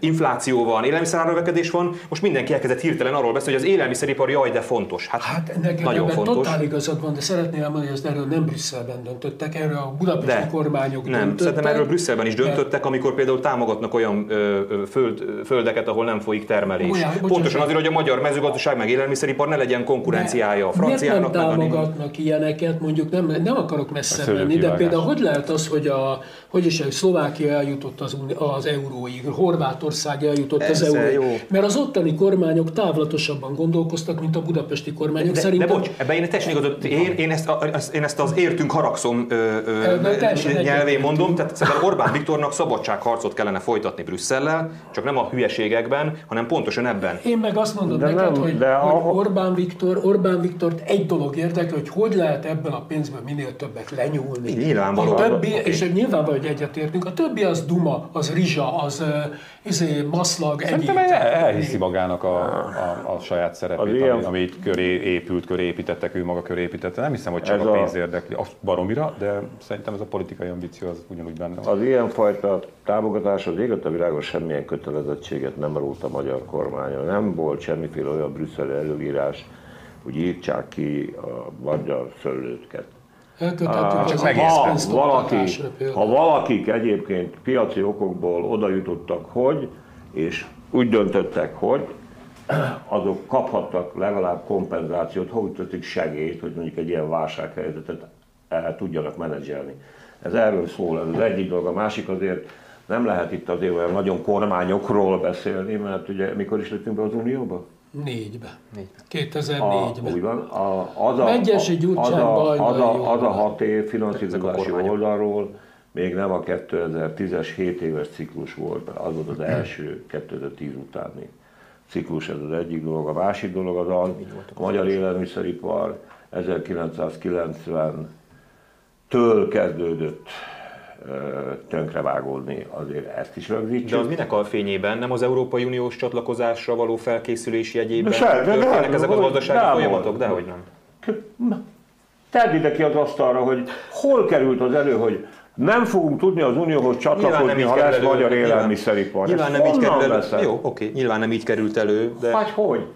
infláció van, élelmiszerárnövekedés van, most mindenki elkezdett hirtelen arról beszélni, hogy az élelmiszeripar jaj, de fontos. Hát, hát nekem nagyon ebben fontos. totál igazad van, de szeretném elmondani, hogy ezt erről nem Brüsszelben döntöttek, erről a budapesti de, kormányok nem, döntöttek. Szerintem erről Brüsszelben is döntöttek, amikor például támogatnak olyan ö, föld, földeket, ahol nem folyik termelés. Olyan, Pontosan azért, hogy a magyar mezőgazdaság meg élelmiszeripar ne legyen konkurenciája a franciának. Miért nem támogatnak ilyeneket, mondjuk nem, nem akarok messze menni, de például hogy lehet az, hogy a, hogy is Szlovákia eljutott az, az euróig, Horvátország eljutott Ez az euróig. Mert az ottani kormányok távlatosabban gondolkoztak, mint a budapesti kormányok. De, Szerintem... de bocs, ebben én teljesen igazad, én, én, ezt, én ezt az értünk haragszom ö, ö, nyelvén mondom, tehát szerintem Orbán Viktornak szabadságharcot kellene folytatni Brüsszellel, csak nem a hülyeségekben, hanem pontosan ebben. Én meg azt mondom de neked, nem, hogy, de hogy. Orbán Viktor, Orbán Viktort egy dolog érdekel, hogy hogy lehet ebben a pénzből minél többet lenyúlni. Nyilvánvalóan. Többi, okay. és nyilvánvaló, hogy egyetértünk. A többi az duma, az rizsa, az izé, maszlag, Szerintem egyéb. El, elhiszi magának a, a, a saját szerepét, ilyen... ami, amit köré épült, köré építettek, ő maga köré építette. Nem hiszem, hogy csak ez a pénz érdekli, a baromira, de szerintem ez a politikai ambíció az ugyanúgy benne van. Az ilyenfajta támogatás az éget a világon semmilyen kötelezettséget nem rólt a magyar kormánya. Nem volt semmiféle olyan brüsszeli előírás, hogy írtsák ki a magyar szőlőtket Elkötettük csak ha, valaki, ha valakik egyébként piaci okokból oda jutottak, hogy, és úgy döntöttek, hogy, azok kaphattak legalább kompenzációt, ha úgy tetszik segélyt, hogy mondjuk egy ilyen válsághelyzetet el tudjanak menedzselni. Ez erről szól, ez az egyik dolog. A másik azért nem lehet itt azért olyan nagyon kormányokról beszélni, mert ugye mikor is lettünk be az Unióba? Négybe. Négybe. 2004-ben. A, úgy van, a, az, a, Megyesi az, a, az, a, az a hat év finanszírozási oldalról még nem a 2010-es 7 éves ciklus volt, az volt az első 2010 utáni ciklus, ez az egyik dolog. A másik dolog az az, a magyar élelmiszeripar 1990-től kezdődött tönkrevágódni, azért ezt is De rögzítsük. az minek a fényében? Nem az Európai Uniós csatlakozásra való felkészülés jegyében De se- de- de- de- ezek a gazdasági de- folyamatok? Dehogy nem. Tedd ide ki az asztalra, hogy hol került az elő, hogy nem fogunk tudni az Unióhoz csatlakozni, ha lesz magyar élelmiszeripar. Nyilván nem így kerül elő. Jó, oké, nyilván nem így került elő, de... Vagy hogy?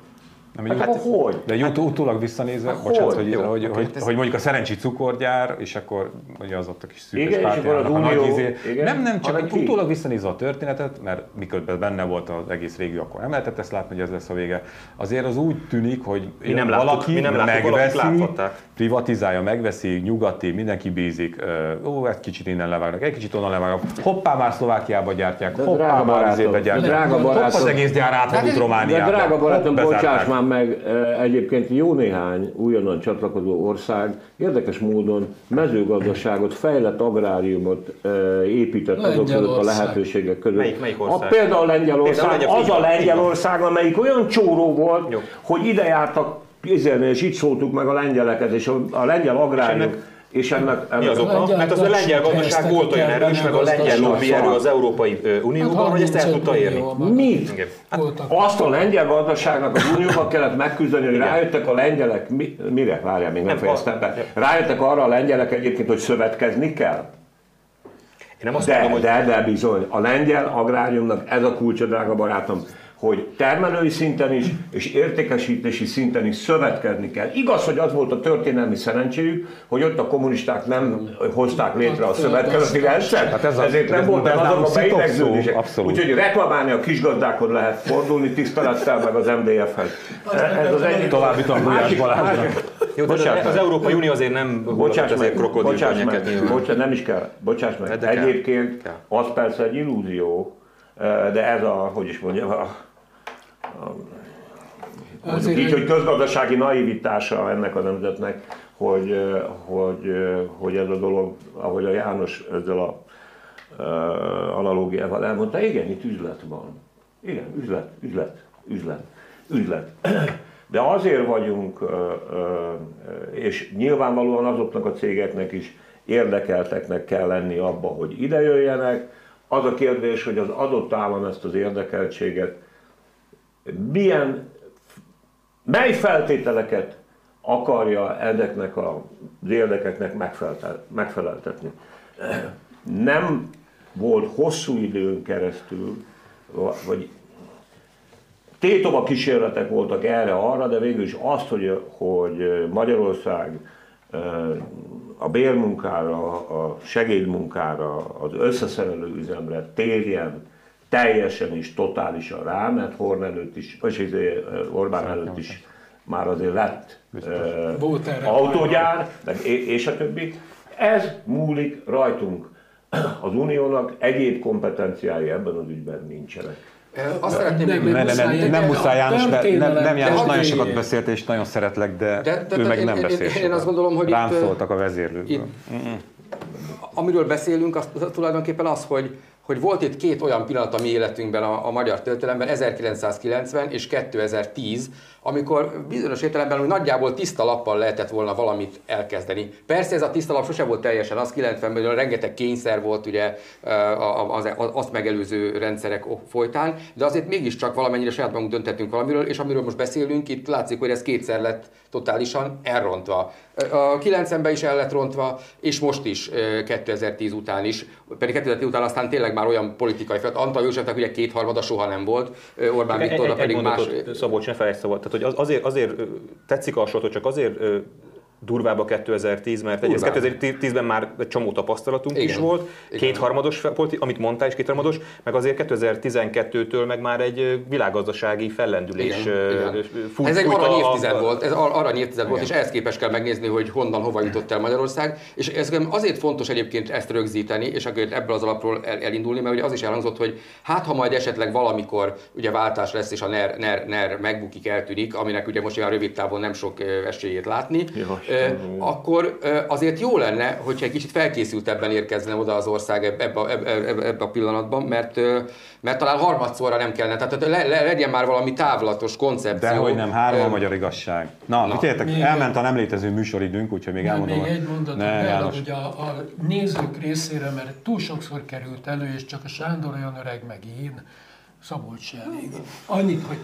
Nem, Hát, hogy? de úgy, utólag visszanézve, Hát bocsánat, hogy? hogy, Jó, hogy, hogy, hát ez- hogy mondjuk a szerencsi cukorgyár, és akkor ugye az ott a kis szűkös pártjának a nagy izé. Nem, nem, csak ki? utólag visszanézve a történetet, mert miközben benne volt az egész régió, akkor nem lehetett ezt látni, hogy ez lesz a vége. Azért az úgy tűnik, hogy Mi nem láttuk, valaki mi nem láttuk, megveszi, privatizálja, megveszi, nyugati, mindenki bízik, ó, egy kicsit innen levágnak, egy kicsit onnan levágnak, hoppá, már Szlovákiába gyártják, hoppá, már izébe gyártják, hopp, az egész gyár áthagyott Romániába. drága barátom, bocsáss már meg, eh, egyébként jó néhány újonnan csatlakozó ország érdekes módon mezőgazdaságot, fejlett agráriumot eh, épített azok között a lehetőségek között. Melyik- melyik ország? A, például Lengyelország, Például az így a így. Lengyelország, amelyik olyan csóró volt, Jó. hogy ide jártak, és itt szóltuk meg a lengyeleket, és a, a lengyel agrárium, ennek- és ennek, ennek Mi az oka? Mert az a lengyel gazdaság volt olyan erős, meg a lengyel lobby erő az Európai Unióban, hogy ezt el 35 tudta érni. Mit? Voltak. Azt a lengyel gazdaságnak az unióban kellett megküzdeni, hogy rájöttek a lengyelek, mi, mire? Várjál, még nem, Nem, fejeztem be. Rájöttek arra a lengyelek egyébként, hogy szövetkezni kell? Én nem azt De, mondom, hogy de, de bizony. A lengyel agráriumnak ez a kulcsa, drága barátom, hogy termelői szinten is, és értékesítési szinten is szövetkezni kell. Igaz, hogy az volt a történelmi szerencséjük, hogy ott a kommunisták nem hozták létre a szövetkezeti rendszert, Hát ez a- ezért nem voltak azok a beidegződések. Úgyhogy reklamálni a kisgazdákhoz lehet fordulni tisztelettel meg az MDF-hez. Ez az egyik. További Másik- Balázsnak. jó, de Bocsáss az. Európai Unió azért nem Bocsáss meg, ezért bocsáss meg, bocsáss, nem is kell, bocsáss meg. De kell. Egyébként Kell. az persze egy illúzió, de ez a, hogy is mondjam, a, mondjuk így, hogy- közgazdasági naivitása ennek a nemzetnek, hogy, hogy, hogy ez a dolog, ahogy a János ezzel a analógiával elmondta, igen, itt üzlet van. Igen, üzlet, üzlet, üzlet, üzlet. De azért vagyunk, és nyilvánvalóan azoknak a cégeknek is érdekelteknek kell lenni abba, hogy ide jöjjenek. Az a kérdés, hogy az adott állam ezt az érdekeltséget milyen, mely feltételeket akarja ezeknek az érdekeknek megfeleltetni. Nem volt hosszú időn keresztül, vagy tétova kísérletek voltak erre-arra, de végül is azt, hogy, hogy Magyarország a bérmunkára, a segédmunkára, az összeszerelő üzemre térjen teljesen is, totálisan rá, mert Horn előtt is, vagy izé, Orbán előtt is már azért lett erre autógyár, meg és a többi. Ez múlik rajtunk. Az uniónak egyéb kompetenciái ebben az ügyben nincsenek. Azt szeretném Nem, még Nem, nem, nem, muszáj János, mert nem, nem János nagyon sokat beszélt, és nagyon szeretlek, de, De- de- ő meg én- nem én- beszél én- én azt gondolom, hogy Rám itt, szóltak a vezérlőből. itt- amiről beszélünk, az tulajdonképpen az, hogy, hogy volt itt két olyan pillanat a mi életünkben, a, a magyar történelemben, 1990 és 2010, amikor bizonyos értelemben hogy nagyjából tiszta lappal lehetett volna valamit elkezdeni. Persze ez a tiszta lap sose volt teljesen, az 90-ben rengeteg kényszer volt ugye az, azt megelőző rendszerek folytán, de azért mégiscsak valamennyire saját magunk döntettünk valamiről, és amiről most beszélünk, itt látszik, hogy ez kétszer lett totálisan elrontva. A 90-ben is el lett rontva, és most is, ö, 2010 után is. Pedig 2010 után aztán tényleg már olyan politikai fel. Antal Józsefnek ugye kétharmada soha nem volt, Orbán Viktorra pedig más. mondatot, Szabolcs, ne felejtsd szabad. Tehát, hogy az, azért, azért tetszik a sor, hogy csak azért durvább a 2010, mert egyrészt Durvább. 2010-ben már egy csomó tapasztalatunk Igen. is volt, Igen. kétharmados, politi- amit mondtál is, kétharmados, meg azért 2012-től meg már egy világgazdasági fellendülés Igen, ez egy a- arany a- évtized volt, ez ar- arany évtized volt, és ehhez képest kell megnézni, hogy honnan, hova jutott el Magyarország. És ez azért fontos egyébként ezt rögzíteni, és akkor ebből az alapról el, elindulni, mert ugye az is elhangzott, hogy hát ha majd esetleg valamikor ugye váltás lesz, és a NER, NER, NER megbukik, eltűnik, aminek ugye most olyan rövid távon nem sok esélyét látni, Jaj, akkor azért jó lenne, hogyha egy kicsit felkészültebben érkezne oda az ország ebbe, ebbe, a- ebbe, a pillanatban, mert, mert talán harmadszorra nem kellene, tehát le, le, legyen már valami távlatos koncepció. De hogy nem, három a magyar igazság. Na, Na, figyeljetek, elment a nem létező műsoridőnk, úgyhogy még elmondom. még a- egy mondatot ne, ugye a, a nézők részére, mert túl sokszor került elő, és csak a Sándor olyan öreg, meg én, Szabolcs elég. Annyit, hogy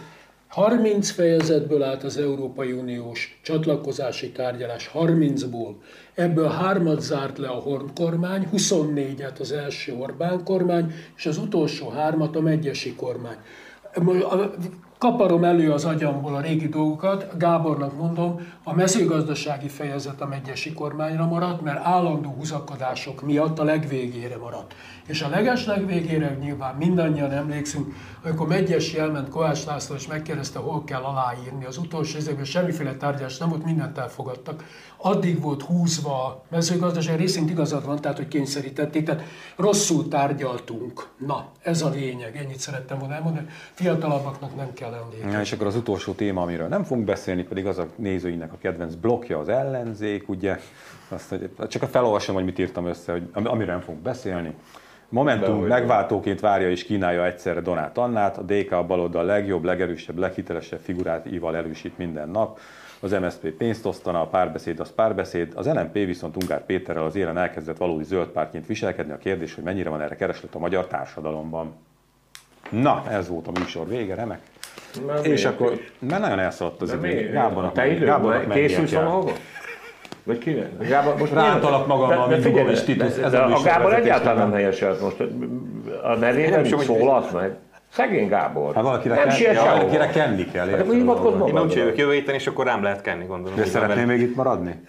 30 fejezetből állt az Európai Uniós csatlakozási tárgyalás, 30-ból. Ebből hármat zárt le a Horn kormány, 24-et az első Orbán kormány, és az utolsó hármat a Megyesi kormány. Kaparom elő az agyamból a régi dolgokat, Gábornak mondom, a mezőgazdasági fejezet a megyesi kormányra maradt, mert állandó húzakodások miatt a legvégére maradt. És a leges legvégére nyilván mindannyian emlékszünk, amikor Megyesi elment Kovács László, és megkérdezte, hol kell aláírni. Az utolsó években semmiféle tárgyalás nem volt, mindent elfogadtak. Addig volt húzva a mezőgazdaság, részint igazad van, tehát hogy kényszerítették, tehát rosszul tárgyaltunk. Na, ez a lényeg, ennyit szerettem volna elmondani. Fiatalabbaknak nem kell emlékezni. Ja, és akkor az utolsó téma, amiről nem fogunk beszélni, pedig az a nézőinek a kedvenc blokja az ellenzék, ugye? Azt, hogy csak felolvasom, hogy mit írtam össze, hogy, am- amiről nem fogunk beszélni. Momentum megváltóként várja és kínálja egyszerre Donát Annát, a DK a baloldal legjobb, legerősebb, leghitelesebb figurát íval erősít minden nap. Az MSZP pénzt osztana, a párbeszéd az párbeszéd, az LMP viszont Ungár Péterrel az élen elkezdett valódi zöld pártként viselkedni. A kérdés, hogy mennyire van erre kereslet a magyar társadalomban. Na, ez volt a műsor vége, remek. Mert És akkor, mert nagyon elszaladt az idő. Gábornak, Gábornak készülsz valahova? Vagy kinek? Gábor, most Rántalak magammal, mint figyelj, Bogovics Titus, ez a a Gábor egyáltalán nem helyeselt most. A nevén nem szólalsz meg. Szegény Gábor. Hát valakire, nem siet ja, valakire kenni kell. Hát akkor hivatkozz Én úgy jövök jövő héten, és akkor rám lehet kenni, gondolom. De vele. még itt maradni?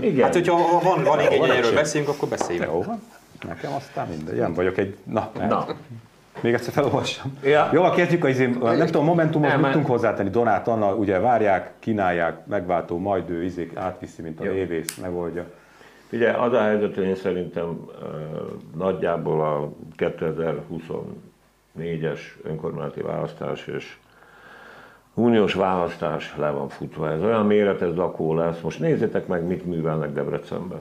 Igen. Hát, hogyha ha van, van igény, erről esély. beszéljünk, akkor beszéljünk. Jó van. Nekem aztán mindegy. Ilyen vagyok egy... Na, Na. Még egyszer felolvassam. Ja. Jó, a izé, nem tudom, Momentumhoz Nem, mit tudunk hozzátenni. Donát Anna, ugye várják, kínálják, megváltó, majd ő izék átviszi, mint a Jó. révész, megoldja. Ugye az a helyzet, hogy én szerintem nagyjából a 2024-es önkormányzati választás és uniós választás le van futva. Ez olyan méretes zakó lesz. Most nézzétek meg, mit művelnek Debrecenben.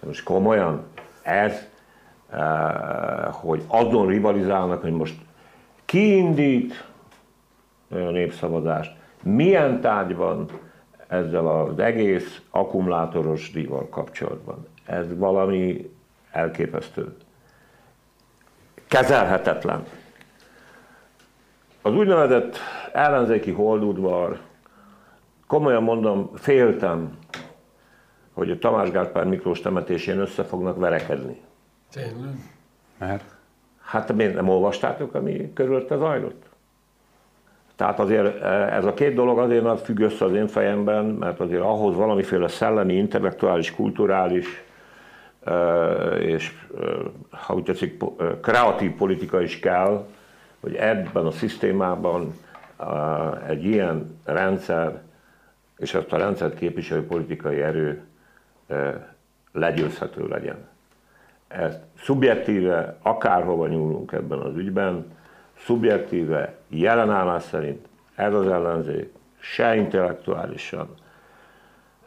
De most komolyan ez, hogy azon rivalizálnak, hogy most ki indít a népszavazást, milyen tárgyban ezzel az egész akkumulátoros díjval kapcsolatban. Ez valami elképesztő. Kezelhetetlen. Az úgynevezett ellenzéki holdudvar, komolyan mondom, féltem, hogy a Tamás Gáspár Miklós temetésén össze fognak verekedni. Tényleg. Mert Hát miért nem olvastátok, ami körülötte zajlott? Tehát azért eh, ez a két dolog azért nem függ össze az én fejemben, mert azért ahhoz valamiféle szellemi, intellektuális, kulturális eh, és, eh, ha úgy tetszik, kreatív politika is kell, hogy ebben a szisztémában egy ilyen rendszer és ezt a rendszert képviselő politikai erő legyőzhető legyen ezt szubjektíve, akárhova nyúlunk ebben az ügyben, szubjektíve, jelenállás szerint ez az ellenzék se intellektuálisan,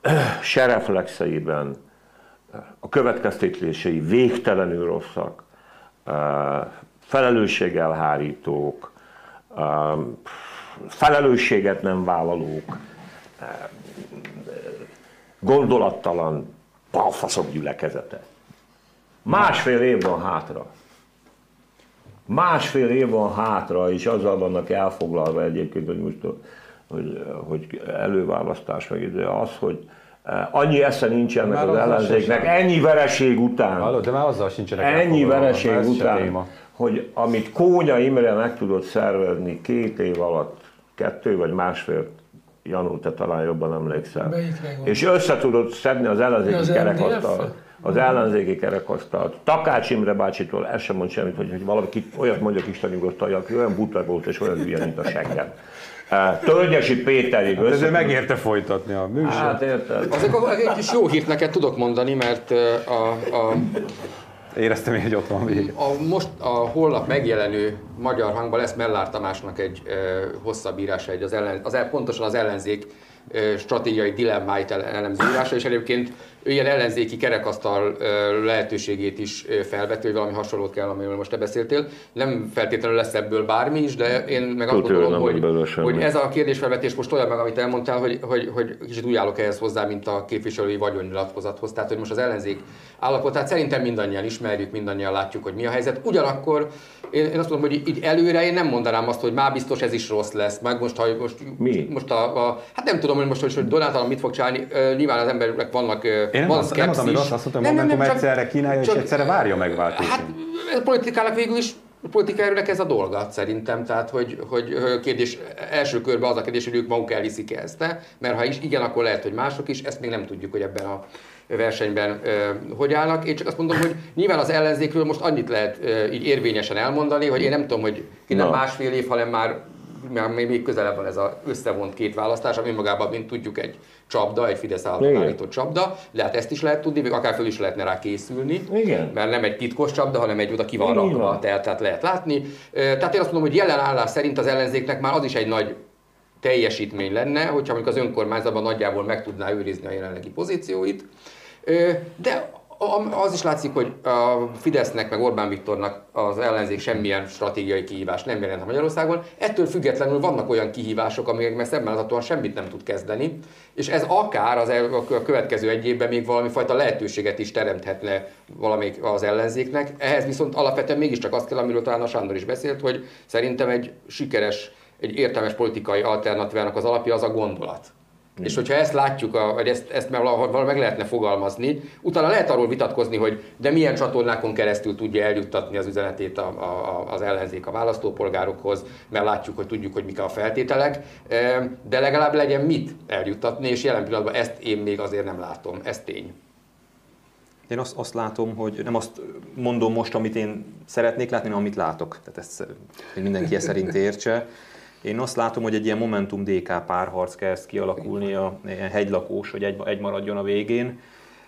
se reflexeiben, a következtetései végtelenül rosszak, felelősségelhárítók, felelősséget nem vállalók, gondolattalan balfaszok gyülekezete. Másfél év van hátra. Másfél év van hátra, és azzal vannak elfoglalva egyébként, hogy most hogy, hogy előválasztás meg ide az, hogy eh, annyi esze nincs ennek Már az ellenzéknek, sem. ennyi vereség után. Hallod, de már azzal sincsenek Ennyi vereség után, hogy amit Kónya Imre meg tudott szervezni két év alatt, kettő vagy másfél Janó, te talán jobban emlékszel. És össze tudod szedni az ellenzéki. MDF? Az ellenzéki kerekasztalt. Takács Imre bácsitól ez sem mond semmit, hogy, hogy valaki olyat mondjak Isten nyugodtan, aki olyan buta volt és olyan hülye, mint a seggem. Tölgyesi Péterig Ezért össze... megérte folytatni a műsort. Hát érted? Azért akkor egy kis jó hírt neked tudok mondani, mert a, a, Éreztem én, hogy ott van vége. a most a holnap megjelenő magyar hangban lesz Mellár Tamásnak egy ö, hosszabb írása, egy az ellen, az, pontosan az ellenzék ö, stratégiai dilemmáit ele- elemző írása, és egyébként ő ilyen ellenzéki kerekasztal lehetőségét is ö, felveti, hogy valami hasonlót kell, amiről most te beszéltél. Nem feltétlenül lesz ebből bármi is, de én meg azt gondolom, hogy, hogy ez a kérdésfelvetés most olyan meg, amit elmondtál, hogy, hogy, hogy kicsit úgy állok ehhez hozzá, mint a képviselői vagyonnyilatkozathoz. Tehát, hogy most az ellenzék állapotát szerintem mindannyian ismerjük, mindannyian látjuk, hogy mi a helyzet. Ugyanakkor én, én azt mondom, hogy így előre én nem mondanám azt, hogy már biztos ez is rossz lesz, meg most, ha most, Mi? most a, a, hát nem tudom, hogy most, hogy, Donald Trump mit fog csinálni, nyilván az emberek vannak, Én nem van azt, nem azt, amit azt, mondtam, hogy Momentum csak- egyszerre kínálja, és csak- egyszerre várja megváltani. Hát ez a politikának végül is a politikai erőnek ez a dolga szerintem, tehát hogy, hogy kérdés, első körben az a kérdés, hogy ők maguk elhiszik ezt, mert ha is igen, akkor lehet, hogy mások is, ezt még nem tudjuk, hogy ebben a versenyben ö, hogy állnak. Én csak azt mondom, hogy nyilván az ellenzékről most annyit lehet ö, így érvényesen elmondani, hogy én nem tudom, hogy innen Na. másfél év, hanem már már még még közelebb van ez a összevont két választás, ami magában, mint tudjuk, egy csapda, egy Fidesz által Igen. állított csapda. Lehet ezt is lehet tudni, vagy akár föl is lehetne rá készülni. Igen. Mert nem egy titkos csapda, hanem egy oda ki van Így rakva, tehát, tehát lehet látni. Tehát én azt mondom, hogy jelen állás szerint az ellenzéknek már az is egy nagy teljesítmény lenne, hogyha mondjuk az önkormányzatban nagyjából meg tudná őrizni a jelenlegi pozícióit. De az is látszik, hogy a Fidesznek, meg Orbán Viktornak az ellenzék semmilyen stratégiai kihívást nem jelent Magyarországon. Ettől függetlenül vannak olyan kihívások, amikkel szemben láthatóan semmit nem tud kezdeni, és ez akár az el, a következő egy évben még valami fajta lehetőséget is teremthetne valamelyik az ellenzéknek. Ehhez viszont alapvetően mégiscsak azt kell, amiről talán a Sándor is beszélt, hogy szerintem egy sikeres, egy értelmes politikai alternatívának az alapja az a gondolat. És hogyha ezt látjuk, vagy ezt, ezt valahol meg lehetne fogalmazni, utána lehet arról vitatkozni, hogy de milyen csatornákon keresztül tudja eljuttatni az üzenetét a, a, az ellenzék a választópolgárokhoz, mert látjuk, hogy tudjuk, hogy mik a feltételek, E, de legalább legyen mit eljuttatni, és jelen pillanatban ezt én még azért nem látom, ez tény. Én azt, azt látom, hogy nem azt mondom most, amit én szeretnék látni, hanem amit látok. Tehát ezt hogy mindenki ezt szerint értse. Én azt látom, hogy egy ilyen Momentum DK párharc kezd kialakulni, a ilyen hegylakós, hogy egy, egy maradjon a végén.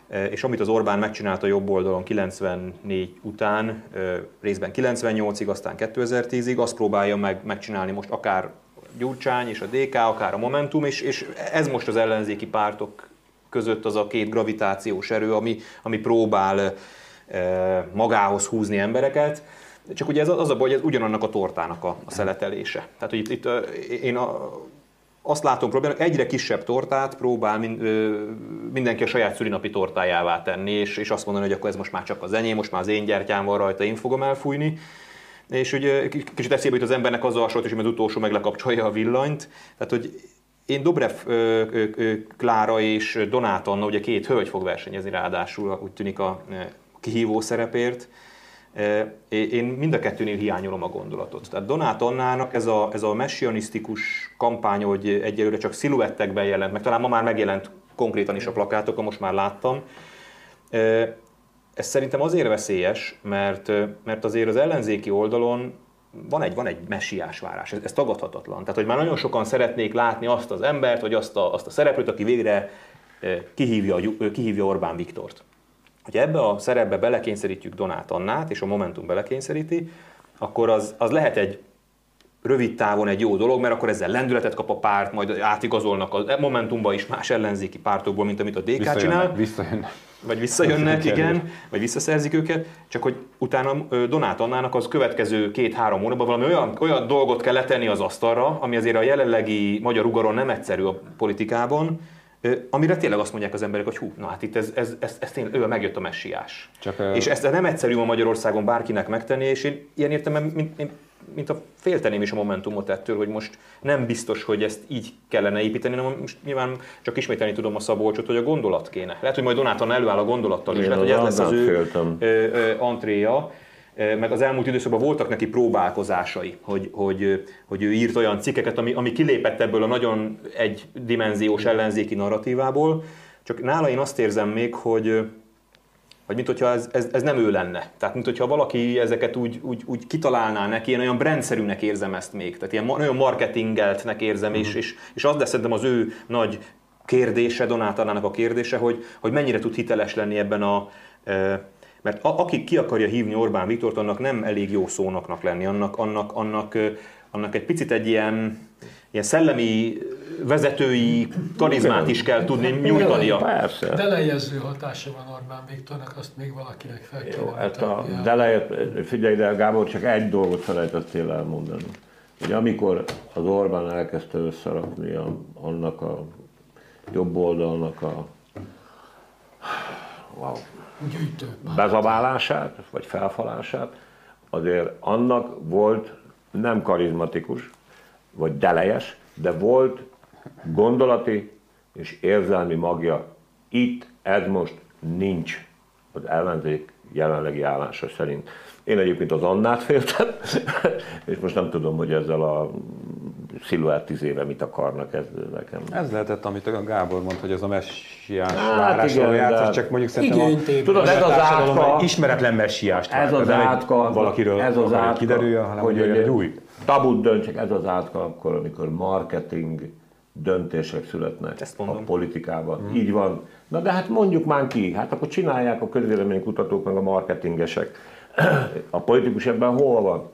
E, És amit az Orbán megcsinált a jobb oldalon 94 után, e, részben 98-ig, aztán 2010-ig, azt próbálja meg, megcsinálni most akár Gyurcsány és a DK, akár a Momentum, és, és ez most az ellenzéki pártok között az a két gravitációs erő, ami, ami próbál e, magához húzni embereket. Csak ugye ez az a baj, hogy ez ugyanannak a tortának a, a szeletelése. Tehát, hogy itt, itt én a, azt látom problémának, egyre kisebb tortát próbál min, ö, mindenki a saját szülinapi tortájává tenni, és, és azt mondani, hogy akkor ez most már csak az enyém, most már az én gyertyám van rajta, én fogom elfújni. És ugye kicsit eszébe jut az embernek az a hasonlat, hogy az utolsó meg lekapcsolja a villanyt. Tehát, hogy én Dobrev Klára és Donát Anna, ugye két hölgy fog versenyezni ráadásul, úgy tűnik a kihívó szerepért. Én mind a kettőnél hiányolom a gondolatot. Tehát Donát Annának ez a, ez a messianisztikus kampány, hogy egyelőre csak sziluettekben jelent meg, talán ma már megjelent konkrétan is a plakátokon, most már láttam. Ez szerintem azért veszélyes, mert, mert azért az ellenzéki oldalon van egy, van egy messiás várás, ez, ez tagadhatatlan. Tehát, hogy már nagyon sokan szeretnék látni azt az embert, vagy azt a, azt a szereplőt, aki végre kihívja, kihívja Orbán Viktort. Hogyha ebbe a szerepbe belekényszerítjük Donát Annát, és a Momentum belekényszeríti, akkor az, az lehet egy rövid távon egy jó dolog, mert akkor ezzel lendületet kap a párt, majd átigazolnak a Momentumba is más ellenzéki pártokból, mint amit a DK csinál. Visszajönnek, visszajönnek. Vagy visszajönnek, igen, vagy visszaszerzik őket, csak hogy utána Donát Annának az következő két-három hónapban valami olyan, olyan dolgot kell letenni az asztalra, ami azért a jelenlegi magyar ugaron nem egyszerű a politikában, amire tényleg azt mondják az emberek, hogy hú, na hát itt ez, ez, ez, ez tényleg, ő megjött a messiás. Csak, és ezt nem egyszerű ma Magyarországon bárkinek megtenni, és én ilyen értelemben, mint, mint, a félteném is a Momentumot ettől, hogy most nem biztos, hogy ezt így kellene építeni, hanem most nyilván csak ismételni tudom a Szabolcsot, hogy a gondolat kéne. Lehet, hogy majd Donáton előáll a gondolattal is, lehet, hogy ez lesz az ő ö, ö, antréja. Meg az elmúlt időszakban voltak neki próbálkozásai, hogy, hogy, hogy ő írt olyan cikkeket, ami, ami kilépett ebből a nagyon egydimenziós ellenzéki narratívából, csak nála én azt érzem még, hogy, vagy mint hogyha ez, ez, ez nem ő lenne. Tehát mint hogyha valaki ezeket úgy, úgy, úgy kitalálná neki, én olyan brandszerűnek érzem ezt még. Tehát ilyen nagyon marketingeltnek érzem, uh-huh. és, és, és az lesz szerintem az ő nagy kérdése, Donátalának a kérdése, hogy, hogy mennyire tud hiteles lenni ebben a... Mert a, aki ki akarja hívni Orbán Viktort, annak nem elég jó szónoknak lenni, annak, annak, annak, annak egy picit egy ilyen, ilyen szellemi vezetői karizmát is kell tudni nyújtania. Persze. Delejező hatása van Orbán Viktornak, azt még valakinek fel kell Jó, hát a delejet, figyelj de Gábor, csak egy dolgot felejtettél elmondani. Hogy amikor az Orbán elkezdte összerakni a, annak a jobb oldalnak a wow, bezabálását, vagy felfalását, azért annak volt nem karizmatikus, vagy delejes, de volt gondolati és érzelmi magja. Itt ez most nincs az ellenzék jelenlegi állása szerint. Én egyébként az Annát féltem, és most nem tudom, hogy ezzel a sziluett tíz éve mit akarnak ez nekem. Ez lehetett, amit a Gábor mondta, hogy ez a messiás hát igen, járt, csak mondjuk szerintem a, tudod, ez az átka, ismeretlen messiást ez az átka, valakiről ez az átka, kiderüljön, hanem hogy egy, egy új. Tabut döntsek, ez az átka akkor, amikor marketing döntések születnek Ezt a politikában. Mm. Így van. Na de hát mondjuk már ki, hát akkor csinálják a közvéleménykutatók meg a marketingesek. A politikus ebben hol van?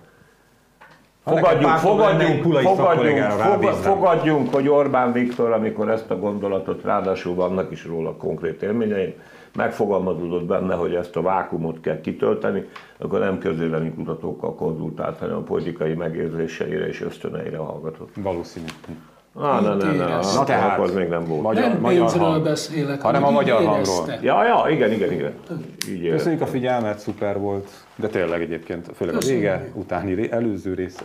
Fogadjunk, fogadjunk, fogadjunk, fogadjunk, fogadjunk, hogy Orbán Viktor, amikor ezt a gondolatot, ráadásul vannak is róla konkrét élményeim, megfogalmazódott benne, hogy ezt a vákumot kell kitölteni, akkor nem közvéleménykutatókkal konzultált, hanem a politikai megérzéseire és ösztöneire hallgatott. Valószínű. Ah, ne, ne, ne, na, tehát- akkor az még nem volt. Magyar, nem magyar pénzről hang. beszélek, hanem a magyar érezte. hangról. Ja, ja, igen, igen, igen. Így Köszönjük a éreztem. figyelmet, szuper volt, de tényleg egyébként, főleg a vége, utáni előző rész.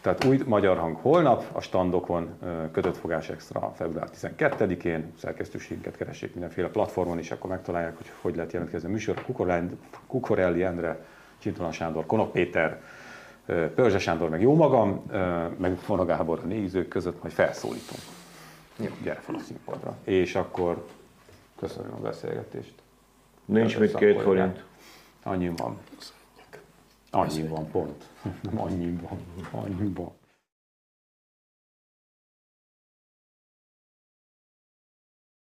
Tehát új magyar hang holnap, a standokon kötött fogás extra február 12-én, szerkesztőségünket keressék mindenféle platformon, és akkor megtalálják, hogy hogy lehet jelentkezni a műsor. Kukorelli, Endre, Csintalan Sándor, Konok Péter, Pörzse Sándor, meg jó magam, meg Fona Gábor a nézők között, majd felszólítunk. Jó, gyere fel a színpadra. És akkor köszönöm a beszélgetést. Nincs mit két forint. Annyi van. Annyi van, pont. Annyi van. Annyi van.